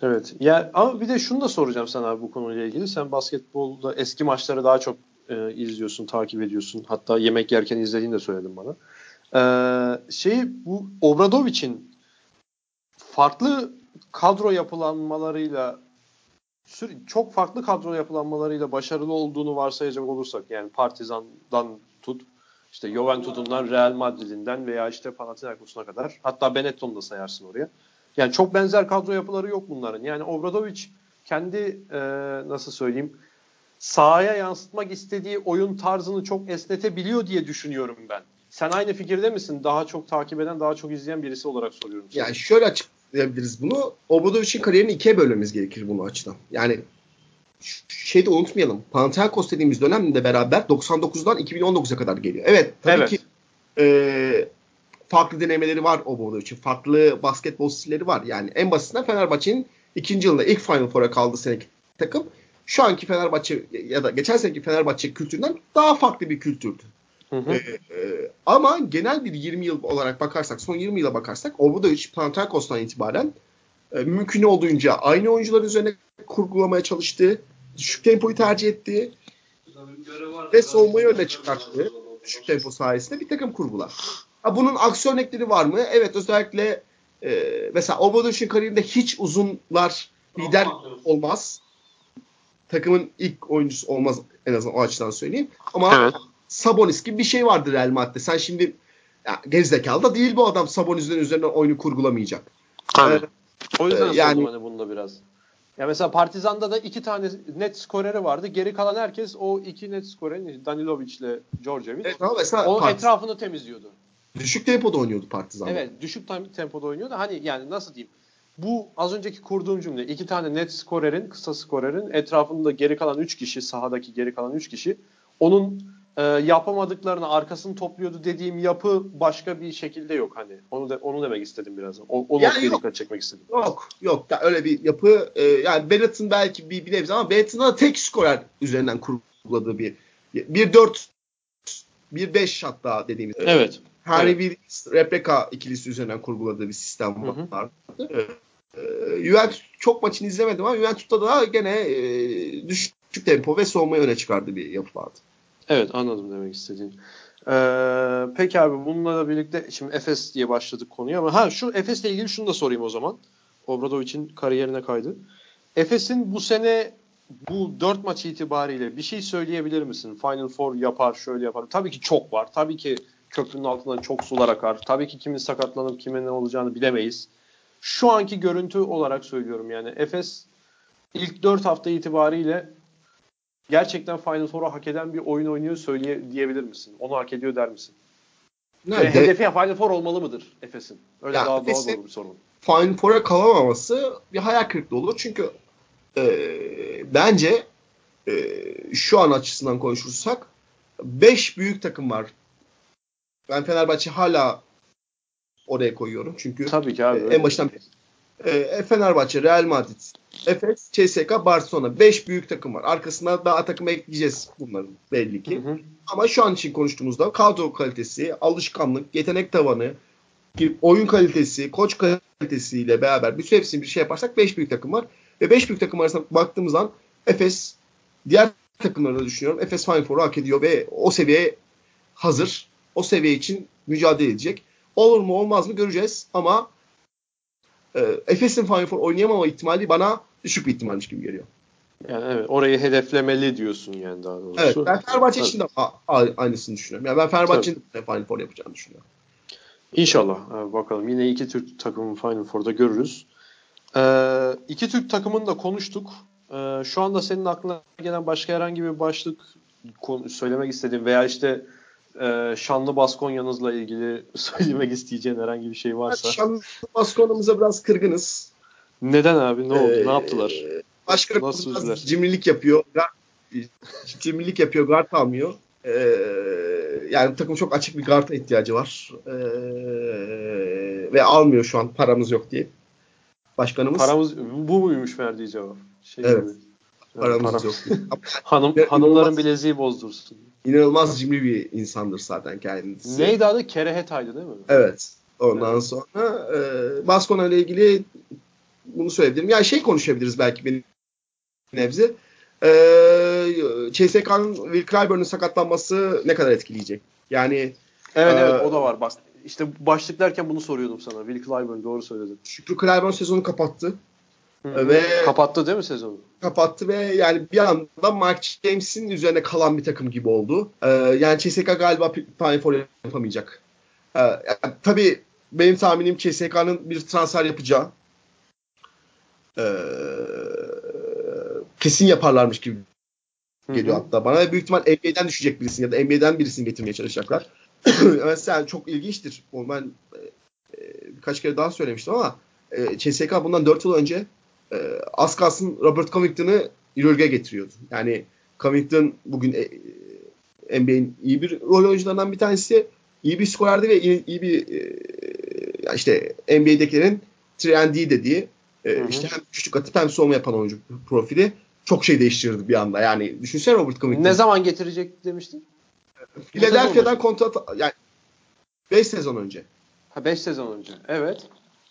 Evet. Ya ama bir de şunu da soracağım sana bu konuyla ilgili. Sen basketbolda eski maçları daha çok e, izliyorsun, takip ediyorsun. Hatta yemek yerken izlediğini de söyledin bana. E, şey bu Obradovic'in farklı kadro yapılanmalarıyla çok farklı kadro yapılanmalarıyla başarılı olduğunu varsayacak olursak yani Partizan'dan tut İşte Juventus'undan Real Madrid'inden veya işte Panathinaikos'una kadar. Hatta Benetton'u da sayarsın oraya. Yani çok benzer kadro yapıları yok bunların. Yani Obradovic kendi e, nasıl söyleyeyim sahaya yansıtmak istediği oyun tarzını çok esnetebiliyor diye düşünüyorum ben. Sen aynı fikirde misin? Daha çok takip eden, daha çok izleyen birisi olarak soruyorum. Sana. Yani şöyle açıklayabiliriz bunu. Obradovic'in kariyerini ikiye bölmemiz gerekir bunu açıdan. Yani şey de unutmayalım. Panathinaikos dediğimiz dönemde beraber 99'dan 2019'a kadar geliyor. Evet tabii evet. ki e, farklı denemeleri var Obradovic'in. Farklı basketbol stilleri var. Yani en basitinden Fenerbahçe'nin ikinci yılında ilk Final Four'a kaldı seneki takım. Şu anki Fenerbahçe ya da geçen seneki Fenerbahçe kültüründen daha farklı bir kültürdü. Hı hı. Ee, e, ama genel bir 20 yıl olarak bakarsak, son 20 yıla bakarsak Obradovic Panathinaikos'tan itibaren e, mümkün olduğunca aynı oyuncular üzerine kurgulamaya çalıştı. Düşük tempoyu tercih etti. Ve savunmayı öne çıkarttı. Düşük tempo sayesinde bir takım kurgular. Ha, bunun aksi örnekleri var mı? Evet özellikle e, mesela Obradovic'in kariyerinde hiç uzunlar lider olmaz. Takımın ilk oyuncusu olmaz en azından o açıdan söyleyeyim. Ama evet. Sabonis gibi bir şey vardır Real Madrid'de. Sen şimdi ya, gerizekalı da değil bu adam Sabonis'in üzerine oyunu kurgulamayacak. Tabii. Ee, o yüzden yani, hani bunda biraz. Ya mesela Partizan'da da iki tane net skoreri vardı. Geri kalan herkes o iki net skorerin Danilovic ile Djordjevic. Evet, ama mesela onun Part- etrafını temizliyordu. Düşük tempoda oynuyordu Partizan. Evet, düşük tempoda oynuyordu. Hani yani nasıl diyeyim? Bu az önceki kurduğum cümle iki tane net skorerin, kısa skorerin etrafında geri kalan üç kişi, sahadaki geri kalan üç kişi onun e, yapamadıklarını arkasını topluyordu dediğim yapı başka bir şekilde yok hani. Onu da onu demek istedim biraz. O, o yani noktaya dikkat çekmek istedim. Yok, yok. Ya öyle bir yapı e, yani Bennett'ın belki bir bir nebze ama Bennett'ın da tek skorer üzerinden kurguladığı bir bir 4 bir 5 hatta dediğimiz. Evet. Harry evet. bir replika ikilisi üzerinden kurguladığı bir sistem vardı. Hı hı. Ee, Juventus çok maçını izlemedim ama Juventus'ta da gene e, düşük tempo ve soğumayı öne çıkardığı bir yapı vardı. Evet anladım demek istediğin. Ee, peki abi bununla birlikte şimdi Efes diye başladık konuya ama ha şu Efes'le ilgili şunu da sorayım o zaman. Obradovic'in kariyerine kaydı. Efes'in bu sene bu dört maç itibariyle bir şey söyleyebilir misin? Final Four yapar, şöyle yapar. Tabii ki çok var. Tabii ki köprünün altından çok sular akar. Tabii ki kimin sakatlanıp kimin ne olacağını bilemeyiz. Şu anki görüntü olarak söylüyorum yani Efes ilk 4 hafta itibariyle gerçekten Final Four'u hak eden bir oyun oynuyor söyleye diyebilir misin? Onu hak ediyor der misin? Ne, yani de, hedefi Final Four olmalı mıdır Efes'in? Öyle ya daha doğal bir sorun. Final Four'a kalamaması bir hayal kırıklığı olur. Çünkü e, bence e, şu an açısından konuşursak 5 büyük takım var. Ben Fenerbahçe hala oraya koyuyorum. Çünkü Tabii ki abi, en baştan e, Fenerbahçe, Real Madrid, Efes, CSK, Barcelona. 5 büyük takım var. Arkasına daha takım ekleyeceğiz bunların belli ki. Hı hı. Ama şu an için konuştuğumuzda kadro kalitesi, alışkanlık, yetenek tavanı, oyun kalitesi, koç kalitesiyle beraber bütün hepsini bir şey yaparsak 5 büyük takım var. Ve 5 büyük takım arasında baktığımız zaman Efes diğer takımları da düşünüyorum. Efes Final Four'u hak ediyor ve o seviyeye hazır. O seviye için mücadele edecek. Olur mu olmaz mı göreceğiz ama e, Efes'in Final Four oynayamama ihtimali bana düşük bir ihtimalmiş gibi geliyor. Yani evet orayı hedeflemeli diyorsun yani daha doğrusu. Evet ben Fenerbahçe için de aynısını düşünüyorum. Yani ben Fenerbahçe'nin de Final Four yapacağını düşünüyorum. İnşallah. Ee, bakalım. Yine iki Türk takımın Final Four'da görürüz. Ee, iki Türk takımını da konuştuk. Ee, şu anda senin aklına gelen başka herhangi bir başlık söylemek istediğin veya işte e, şanlı Baskonya'nızla ilgili söylemek isteyeceğin herhangi bir şey varsa. Şanlı Baskonya'mıza biraz kırgınız. Neden abi? Ne oldu? Ee, ne yaptılar? Başka Nasıl biraz cimrilik yapıyor. cimrilik yapıyor. Guard almıyor. Ee, yani takım çok açık bir guard'a ihtiyacı var. Ee, ve almıyor şu an. Paramız yok diye. Başkanımız. Paramız bu muymuş verdiği cevap? Şey evet. Gibi. Paramız Para. yok. Hanım, hanımların bileziği bozdursun. İnanılmaz cimri bir insandır zaten kendisi. Neydi adı? Kerehetay'dı değil mi? Evet. Ondan evet. sonra e, Baskona ile ilgili bunu söyleyebilirim. Yani şey konuşabiliriz belki benim nebze. E, CSK'nın Will Clyburn'un sakatlanması ne kadar etkileyecek? Yani Evet e, evet o da var. Bak işte başlık derken bunu soruyordum sana. Will Clyburn doğru söyledin. Şükrü Clyburn sezonu kapattı. Hı-hı. Ve kapattı değil mi sezonu? Kapattı ve yani bir anda Mark James'in üzerine kalan bir takım gibi oldu. Ee, yani CSK galiba Final Four yapamayacak. Ee, yani, tabii benim tahminim CSK'nın bir transfer yapacağı. Ee, kesin yaparlarmış gibi geliyor Hı-hı. hatta bana. Büyük ihtimal NBA'den düşecek birisini ya da NBA'den birisini getirmeye çalışacaklar. Mesela çok ilginçtir. Onu ben e, birkaç kere daha söylemiştim ama e, CSK bundan 4 yıl önce e, az kalsın Robert Covington'ı Euroleague'e getiriyordu. Yani Covington bugün e, NBA'in iyi bir rol oyuncularından bir tanesi. iyi bir skorerdi ve iyi, iyi bir e, işte NBA'dekilerin 3 dediği e, işte hem küçük atıp hem savunma yapan oyuncu profili çok şey değiştirdi bir anda. Yani düşünsene Robert Covington. Ne zaman getirecek demiştin? Philadelphia'dan kontrat yani 5 sezon önce. Ha 5 sezon önce. Evet.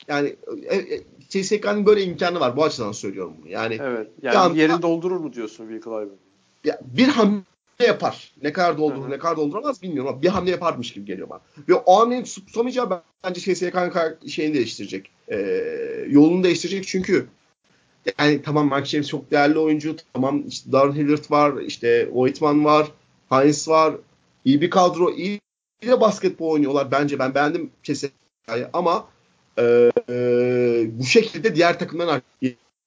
Yani e, e, CSK'nın böyle imkanı var. Bu açıdan söylüyorum bunu. Yani Evet. Yani anda, yerini doldurur mu diyorsun Will Clyburn? Ya bir hamle yapar. Ne kadar doldurur, Hı-hı. ne kadar dolduramaz bilmiyorum ama bir hamle yaparmış gibi geliyor bana. Ve o hamlenin tutamayacağı bence CSK'nın şeyini değiştirecek. Ee, yolunu değiştirecek çünkü yani tamam Mark James çok değerli oyuncu. Tamam işte Darren Hillard var. işte Whiteman var. Hines var. İyi bir kadro. iyi de basketbol oynuyorlar bence. Ben beğendim CSK'yı ama e, e, bu şekilde diğer takımların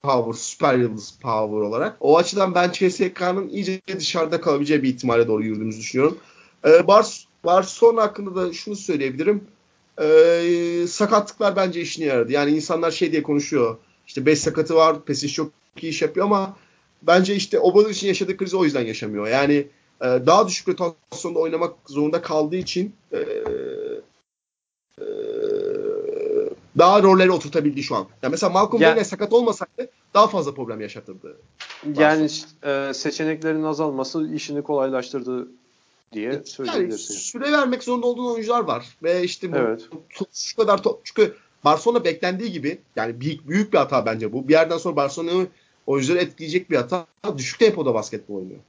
power, süper yıldız power olarak. O açıdan ben CSK'nın iyice dışarıda kalabileceği bir ihtimale doğru yürüdüğümüzü düşünüyorum. E, Bars, Barcelona hakkında da şunu söyleyebilirim. E, sakatlıklar bence işine yaradı. Yani insanlar şey diye konuşuyor. İşte 5 sakatı var, Pesic çok iyi iş yapıyor ama bence işte Obama için yaşadığı krizi o yüzden yaşamıyor. Yani e, daha düşük rotasyonda oynamak zorunda kaldığı için e, e, daha rolleri oturtabildi şu an. Yani mesela Malcolm yani, sakat olmasaydı daha fazla problem yaşatırdı. Yani e, seçeneklerin azalması işini kolaylaştırdı diye söyleyebilirsin. Yani süre vermek zorunda olduğun oyuncular var ve işte bu evet. şu kadar top çünkü Barcelona beklendiği gibi yani büyük büyük bir hata bence bu. Bir yerden sonra Barcelona'yı oyuncuları etkileyecek bir hata. Düşük tempoda basketbol oynuyor.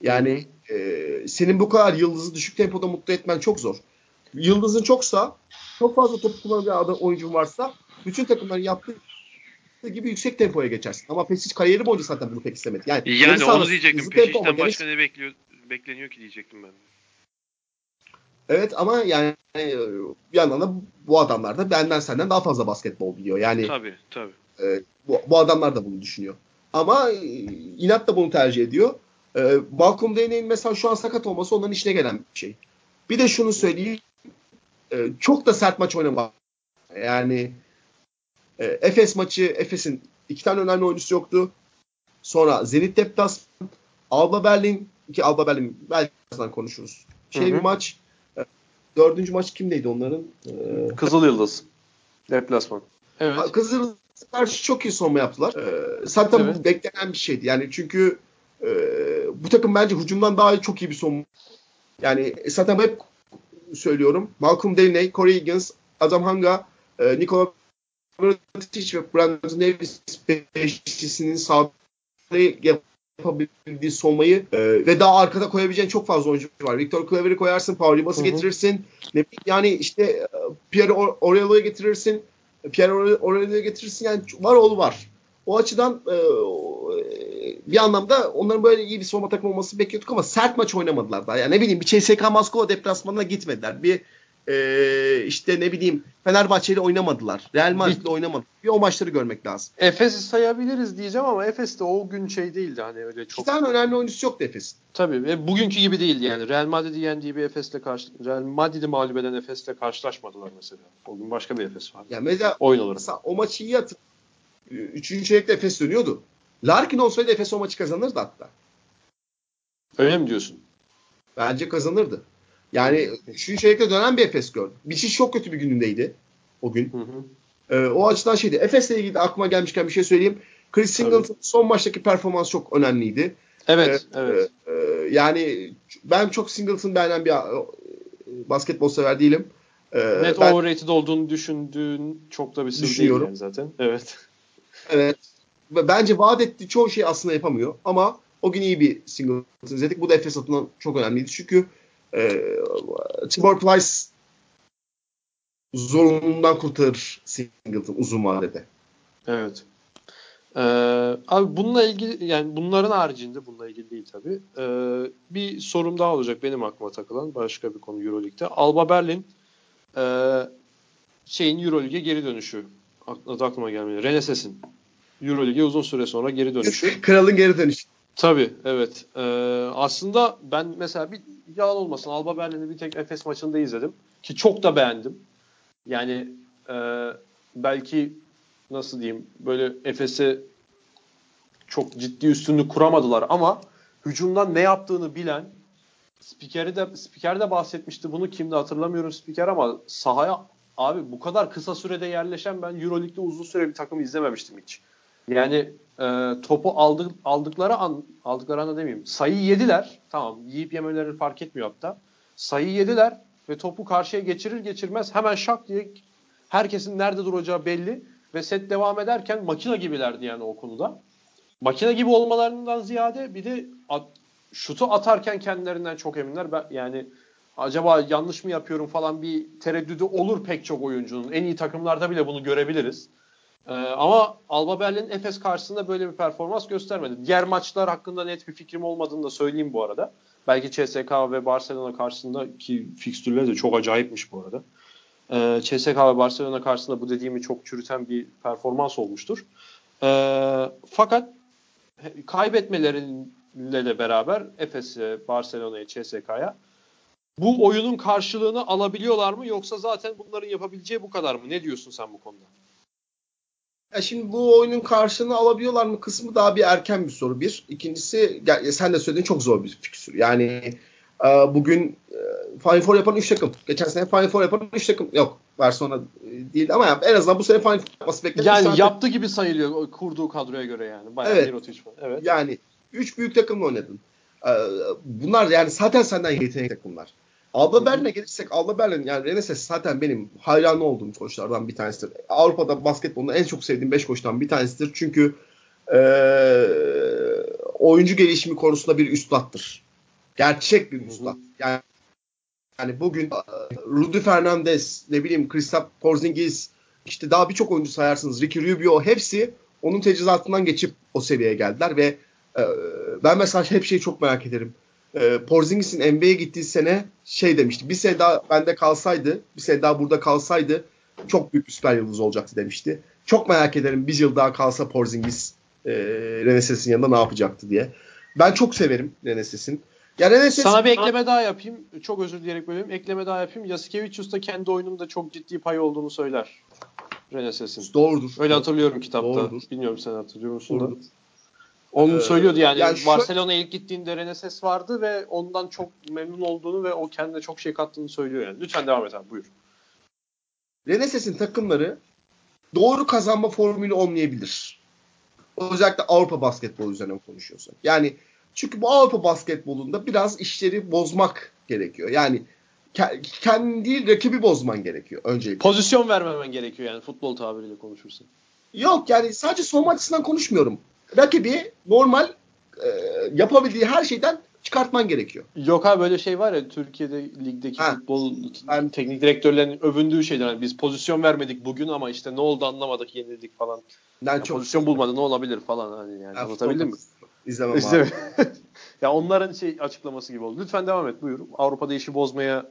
Yani e, senin bu kadar yıldızı düşük tempoda mutlu etmen çok zor. Yıldızın çoksa çok fazla top kullanan bir oyuncun varsa bütün takımların yaptığı gibi yüksek tempoya geçersin. Ama Pesic kariyeri boyunca zaten bunu pek istemedi. Yani, yani onu diyecektim. Pesic'ten başka ne bekliyor, bekleniyor ki diyecektim ben. Evet ama yani bir yandan da bu adamlar da benden senden daha fazla basketbol biliyor. Yani tabii tabii. E, bu, bu adamlar da bunu düşünüyor. Ama e, inat da bunu tercih ediyor. E, Malcolm Delaney'in mesela şu an sakat olması onların işine gelen bir şey. Bir de şunu söyleyeyim. E, çok da sert maç oynama. Yani e, Efes maçı, Efes'in iki tane önemli oyuncusu yoktu. Sonra Zenit Deplasman, Alba Berlin, ki Alba Berlin belki birazdan konuşuruz. Şey bir maç. E, dördüncü maç kimdeydi onların? E, Kızıl Yıldız. Deplasman. Evet. Kızıl Yıldız karşı çok iyi savunma yaptılar. E, zaten evet. bu beklenen bir şeydi. Yani çünkü e, bu takım bence hücumdan daha çok iyi bir savunma. Yani zaten hep söylüyorum. Malcolm Delaney, Corey Higgins, Adam Hanga, e, Nikola Mirotic ve Brandon Davis beşlisinin sağda yapabildiği savunmayı e, ve daha arkada koyabileceğin çok fazla oyuncu var. Victor Claver'ı koyarsın, Paul Ribas'ı getirirsin. Ne yani işte e, Pierre Aurelio'yu getirirsin. Pierre Aurelio'yu getirirsin. Yani var oğlu var. O açıdan e, bir anlamda onların böyle iyi bir savunma takımı olması bekliyorduk ama sert maç oynamadılar daha. Yani ne bileyim bir CSK Moskova deplasmanına gitmediler. Bir e, işte ne bileyim Fenerbahçe ile oynamadılar. Real Madrid ile oynamadılar. Bir o maçları görmek lazım. Efes'i sayabiliriz diyeceğim ama Efes de o gün şey değildi hani öyle çok. İki tane önemli oyuncusu yoktu Efes'in. Tabii ve bugünkü gibi değildi yani. Real Madrid'i yendiği bir Efes'le karşı Real Madrid'i mağlup eden Efes'le karşılaşmadılar mesela. O gün başka bir Efes var. Ya mesela oyun olarak. o maçı iyi hatır. Üçüncü çeyrekte Efes dönüyordu. Larkin olsaydı Efes o maçı kazanırdı hatta. Öyle mi diyorsun? Bence kazanırdı. Yani üçüncü çeyrekte dönen bir Efes gördüm. Bir şey çok kötü bir günündeydi o gün. Hı hı. Ee, o açıdan şeydi. Efes'le ilgili aklıma gelmişken bir şey söyleyeyim. Chris Singleton son maçtaki performans çok önemliydi. Evet, ee, evet. E, e, yani ben çok Singleton beğenen bir e, basketbol sever değilim. Ee, Net ben, overrated olduğunu düşündüğün çok da bir sır değil yani zaten. Evet. Evet. Bence vaat ettiği çoğu şey aslında yapamıyor ama o gün iyi bir Singleton izledik. Bu da Efes adına çok önemliydi. Çünkü e, Tibor Plyce zorunluluğundan kurtarır Singleton uzun vadede. Evet. Ee, abi bununla ilgili yani bunların haricinde bununla ilgili değil tabii. Ee, bir sorum daha olacak benim aklıma takılan başka bir konu Euroleague'de. Alba Berlin e, şeyin Euroleague'e geri dönüşü. Adı aklıma gelmiyor. Reneses'in Euroleague'e uzun süre sonra geri dönüşü. Kralın geri dönüşü. Tabii evet. Ee, aslında ben mesela bir yalan olmasın Alba Berlin'i bir tek Efes maçında izledim. Ki çok da beğendim. Yani e, belki nasıl diyeyim böyle Efes'e çok ciddi üstünlük kuramadılar ama hücumdan ne yaptığını bilen spikeri de spiker de bahsetmişti bunu kimde hatırlamıyorum spiker ama sahaya abi bu kadar kısa sürede yerleşen ben EuroLeague'de uzun süre bir takım izlememiştim hiç. Yani e, topu aldık, aldıkları an aldıkları anda demeyeyim. Sayı yediler. Tamam yiyip yemeleri fark etmiyor hatta. Sayı yediler ve topu karşıya geçirir geçirmez hemen şak diye herkesin nerede duracağı belli ve set devam ederken makine gibilerdi yani o konuda. Makine gibi olmalarından ziyade bir de at, şutu atarken kendilerinden çok eminler. Ben, yani acaba yanlış mı yapıyorum falan bir tereddüdü olur pek çok oyuncunun. En iyi takımlarda bile bunu görebiliriz. Ee, ama Alba Berlin Efes karşısında böyle bir performans göstermedi. Diğer maçlar hakkında net bir fikrim olmadığını da söyleyeyim bu arada. Belki CSK ve Barcelona karşısında ki fikstürleri de çok acayipmiş bu arada. Ee, CSK ve Barcelona karşısında bu dediğimi çok çürüten bir performans olmuştur. Ee, fakat kaybetmeleriyle de beraber Efes'e, Barcelona'ya, CSK'ya bu oyunun karşılığını alabiliyorlar mı yoksa zaten bunların yapabileceği bu kadar mı? Ne diyorsun sen bu konuda? Ya şimdi bu oyunun karşılığını alabiliyorlar mı kısmı daha bir erken bir soru bir. İkincisi ya sen de söylediğin çok zor bir fikstür. Yani e, bugün e, Final Four yapan 3 takım. Geçen sene Final Four yapan 3 takım yok. Barcelona e, değil ama yani en azından bu sene Final Four yapması beklenen. Yani tane... yaptı gibi sayılıyor kurduğu kadroya göre yani. Bayağı evet. bir Evet. Yani 3 büyük takımla oynadın. E, bunlar yani zaten senden yetenekli takımlar. Alba Berlin'e gelirsek Alba Berlin yani Reneses zaten benim hayranı olduğum koçlardan bir tanesidir. Avrupa'da basketbolda en çok sevdiğim 5 koçtan bir tanesidir. Çünkü e, oyuncu gelişimi konusunda bir üstattır. Gerçek bir üstad. Yani yani bugün Rudy Fernandez, ne bileyim Kristaps Porzingis, işte daha birçok oyuncu sayarsınız. Ricky Rubio hepsi onun tecrübesinden geçip o seviyeye geldiler ve e, ben mesela hep şeyi çok merak ederim e, Porzingis'in NBA'ye gittiği sene şey demişti. Bir sene daha bende kalsaydı, bir sene daha burada kalsaydı çok büyük bir süper yıldız olacaktı demişti. Çok merak ederim bir yıl daha kalsa Porzingis e, Reneses'in yanında ne yapacaktı diye. Ben çok severim Reneses'in. Ya Reneses... Sana bir ekleme daha yapayım. Çok özür dileyerek bölüyorum. Ekleme daha yapayım. Yasikevicius da kendi oyununda çok ciddi payı olduğunu söyler. Reneses'in. Doğrudur. Öyle hatırlıyorum kitapta. Doğrudur. Bilmiyorum sen hatırlıyor musun Doğrudur. da. Onu ee, söylüyordu yani, yani şu... Barcelona ilk gittiğinde Reneses vardı ve ondan çok memnun olduğunu ve o kendine çok şey kattığını söylüyor yani. Lütfen devam et abi buyur. Reneses'in takımları doğru kazanma formülü olmayabilir. Özellikle Avrupa basketbolu üzerine konuşuyorsak. Yani çünkü bu Avrupa basketbolunda biraz işleri bozmak gerekiyor. Yani kendi değil rakibi bozman gerekiyor öncelikle. Pozisyon vermemen gerekiyor yani futbol tabiriyle konuşursun. Yok yani sadece soğuma açısından konuşmuyorum rakibi normal e, yapabildiği her şeyden çıkartman gerekiyor. Yok abi böyle şey var ya Türkiye'de ligdeki ha. futbol ben, teknik direktörlerin övündüğü şeyler. Yani biz pozisyon vermedik bugün ama işte ne oldu anlamadık yenildik falan. Yani çok pozisyon bulmadı ne olabilir falan hani yani anlatabildim mi? İzlemem işte, abi. ya onların şey açıklaması gibi oldu. Lütfen devam et buyur. Avrupa'da işi bozmaya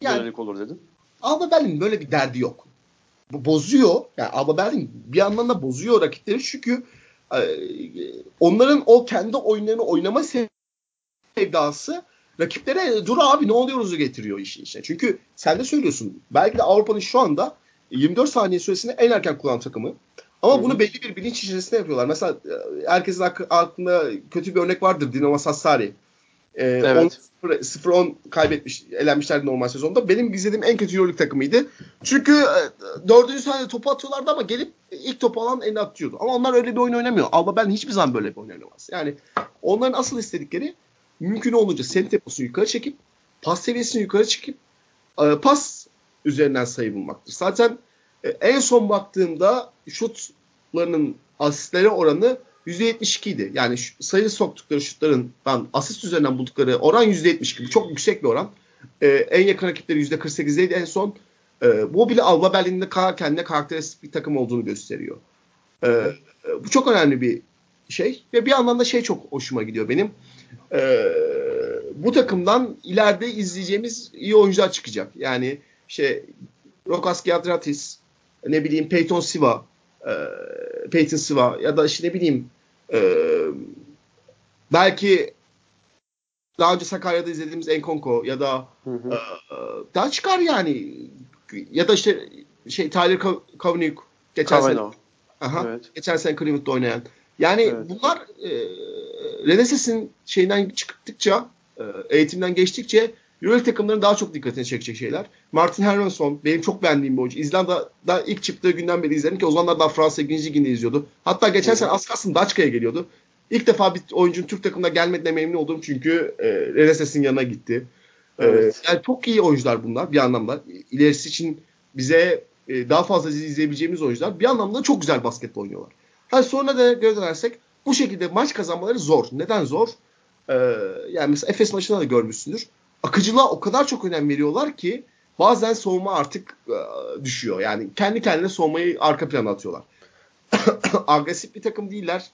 yani, yönelik olur dedim. Alba Berlin böyle bir derdi yok. Bu bozuyor. Yani Alba Berlin bir yandan da bozuyor rakipleri çünkü onların o kendi oyunlarını oynama sevdası rakiplere dur abi ne oluyoruzu getiriyor işin içine. Çünkü sen de söylüyorsun belki de Avrupa'nın şu anda 24 saniye süresini en erken kullanan takımı. Ama Hı-hı. bunu belli bir bilinç içerisinde yapıyorlar. Mesela e, herkesin aklında kötü bir örnek vardır Dinamo Sassari. Ee, evet. 0-10 kaybetmiş, elenmişlerdi normal sezonda. Benim izlediğim en kötü Euroleague takımıydı. Çünkü e, dördüncü saniyede topu atıyorlardı ama gelip ilk topu alan eline atıyordu. Ama onlar öyle bir oyun oynamıyor. Alba ben hiçbir zaman böyle bir oyun oynamaz. Yani onların asıl istedikleri mümkün olunca senin temposunu yukarı çekip pas seviyesini yukarı çekip e, pas üzerinden sayı bulmaktır. Zaten e, en son baktığımda şutlarının asistleri oranı %72 idi. Yani sayı soktukları şutlarından asist üzerinden buldukları oran %72. Çok yüksek bir oran. Ee, en yakın rakipleri %48'deydi en son. Ee, bu bile Alba Berlin'de kendine karakteristik bir takım olduğunu gösteriyor. E, bu çok önemli bir şey ve bir yandan da şey çok hoşuma gidiyor benim. E, bu takımdan ileride izleyeceğimiz iyi oyuncular çıkacak. Yani şey Rokas Giadratis, ne bileyim Peyton Siva, e, Peyton Siva ya da işte ne bileyim e, belki daha önce Sakarya'da izlediğimiz Enkonko ya da hı hı. E, daha çıkar yani ya da işte şey Tyler Kavanagh geçen sene aha, evet. geçen sene Cleveland'da oynayan. Yani evet. bunlar e, Reneses'in şeyinden çıktıkça e, eğitimden geçtikçe Euroleague takımların daha çok dikkatini çekecek şeyler. Martin Hermanson benim çok beğendiğim bir oyuncu. İzlanda'da ilk çıktığı günden beri izledim ki o zamanlar daha Fransa 2. liginde izliyordu. Hatta geçen sene az kalsın Daçka'ya geliyordu. İlk defa bir oyuncunun Türk takımına gelmediğine memnun oldum çünkü e, Reneses'in yanına gitti. E, evet. E, yani çok iyi oyuncular bunlar bir anlamda. İlerisi için bize e, daha fazla izleyebileceğimiz oyuncular. Bir anlamda çok güzel basketbol oynuyorlar. Hani sonra da göre dönersek bu şekilde maç kazanmaları zor. Neden zor? Ee, yani mesela Efes maçında da görmüşsündür. Akıcılığa o kadar çok önem veriyorlar ki bazen soğuma artık e, düşüyor. Yani kendi kendine soğumayı arka plana atıyorlar. Agresif bir takım değiller.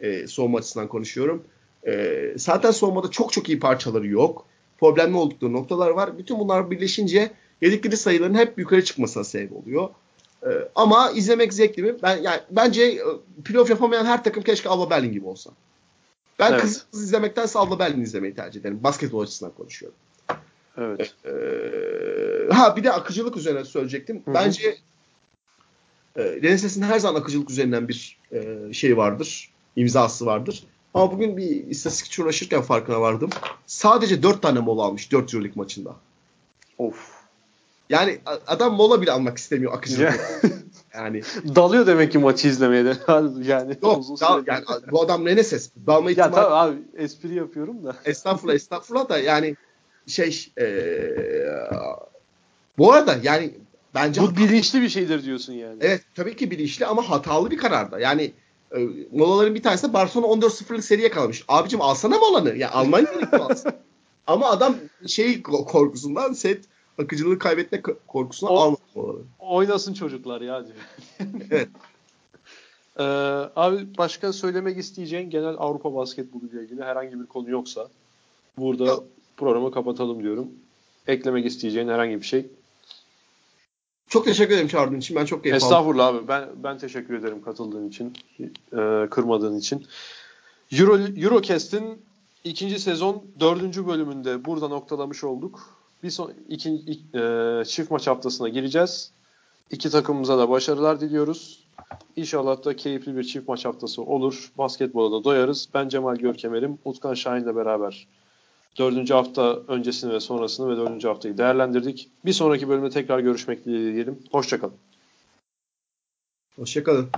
E, soğuma açısından konuşuyorum. E, zaten soğumada çok çok iyi parçaları yok. Problemli oldukları noktalar var. Bütün bunlar birleşince yedikleri sayıların hep yukarı çıkmasına sebep oluyor. E, ama izlemek zevkli mi? Ben yani bence e, playoff yapamayan her takım keşke Alba Berlin gibi olsa. Ben evet. kız, izlemektense Alba Berlin izlemeyi tercih ederim. Basketbol açısından konuşuyorum. Evet. Ee, ha bir de akıcılık üzerine söyleyecektim. Hı-hı. Bence e, Reneses'in her zaman akıcılık üzerinden bir e, şey vardır. imzası vardır. Ama bugün bir istatistik uğraşırken farkına vardım. Sadece 4 tane mola almış 4 Euroleague maçında. Of. Yani adam mola bile almak istemiyor akıcılık. yani dalıyor demek ki maçı izlemeye de. yani Yok, dal, yani bu adam Reneses. Dalma ihtimali. Ya tabii abi espri yapıyorum da. Estağfurullah estağfurullah da yani şey ee, bu arada yani bence bu bilinçli bir şeydir diyorsun yani. Evet tabii ki bilinçli ama hatalı bir kararda. Yani e, molaların bir tanesi Barcelona 14-0'lık seriye kalmış. Abicim alsana molanı. Ya alman gerekiyor Ama adam şey korkusundan set akıcılığı kaybetme korkusuna o, almadı molaları. Oynasın çocuklar ya diyor. evet. Ee, abi başka söylemek isteyeceğin genel Avrupa basketbolu ile ilgili herhangi bir konu yoksa burada Yok programı kapatalım diyorum. Eklemek isteyeceğin herhangi bir şey. Çok teşekkür ederim çağırdığın için. Ben çok keyif aldım. Estağfurullah abi. Ben ben teşekkür ederim katıldığın için, e, kırmadığın için. Euro Eurocast'in ikinci sezon dördüncü bölümünde burada noktalamış olduk. Bir son iki, e, çift maç haftasına gireceğiz. İki takımımıza da başarılar diliyoruz. İnşallah da keyifli bir çift maç haftası olur. Basketbola da doyarız. Ben Cemal Görkemer'im. Utkan Şahin'le beraber Dördüncü hafta öncesini ve sonrasını ve dördüncü haftayı değerlendirdik. Bir sonraki bölümde tekrar görüşmek dileğiyle diyelim. Hoşçakalın. Hoşçakalın.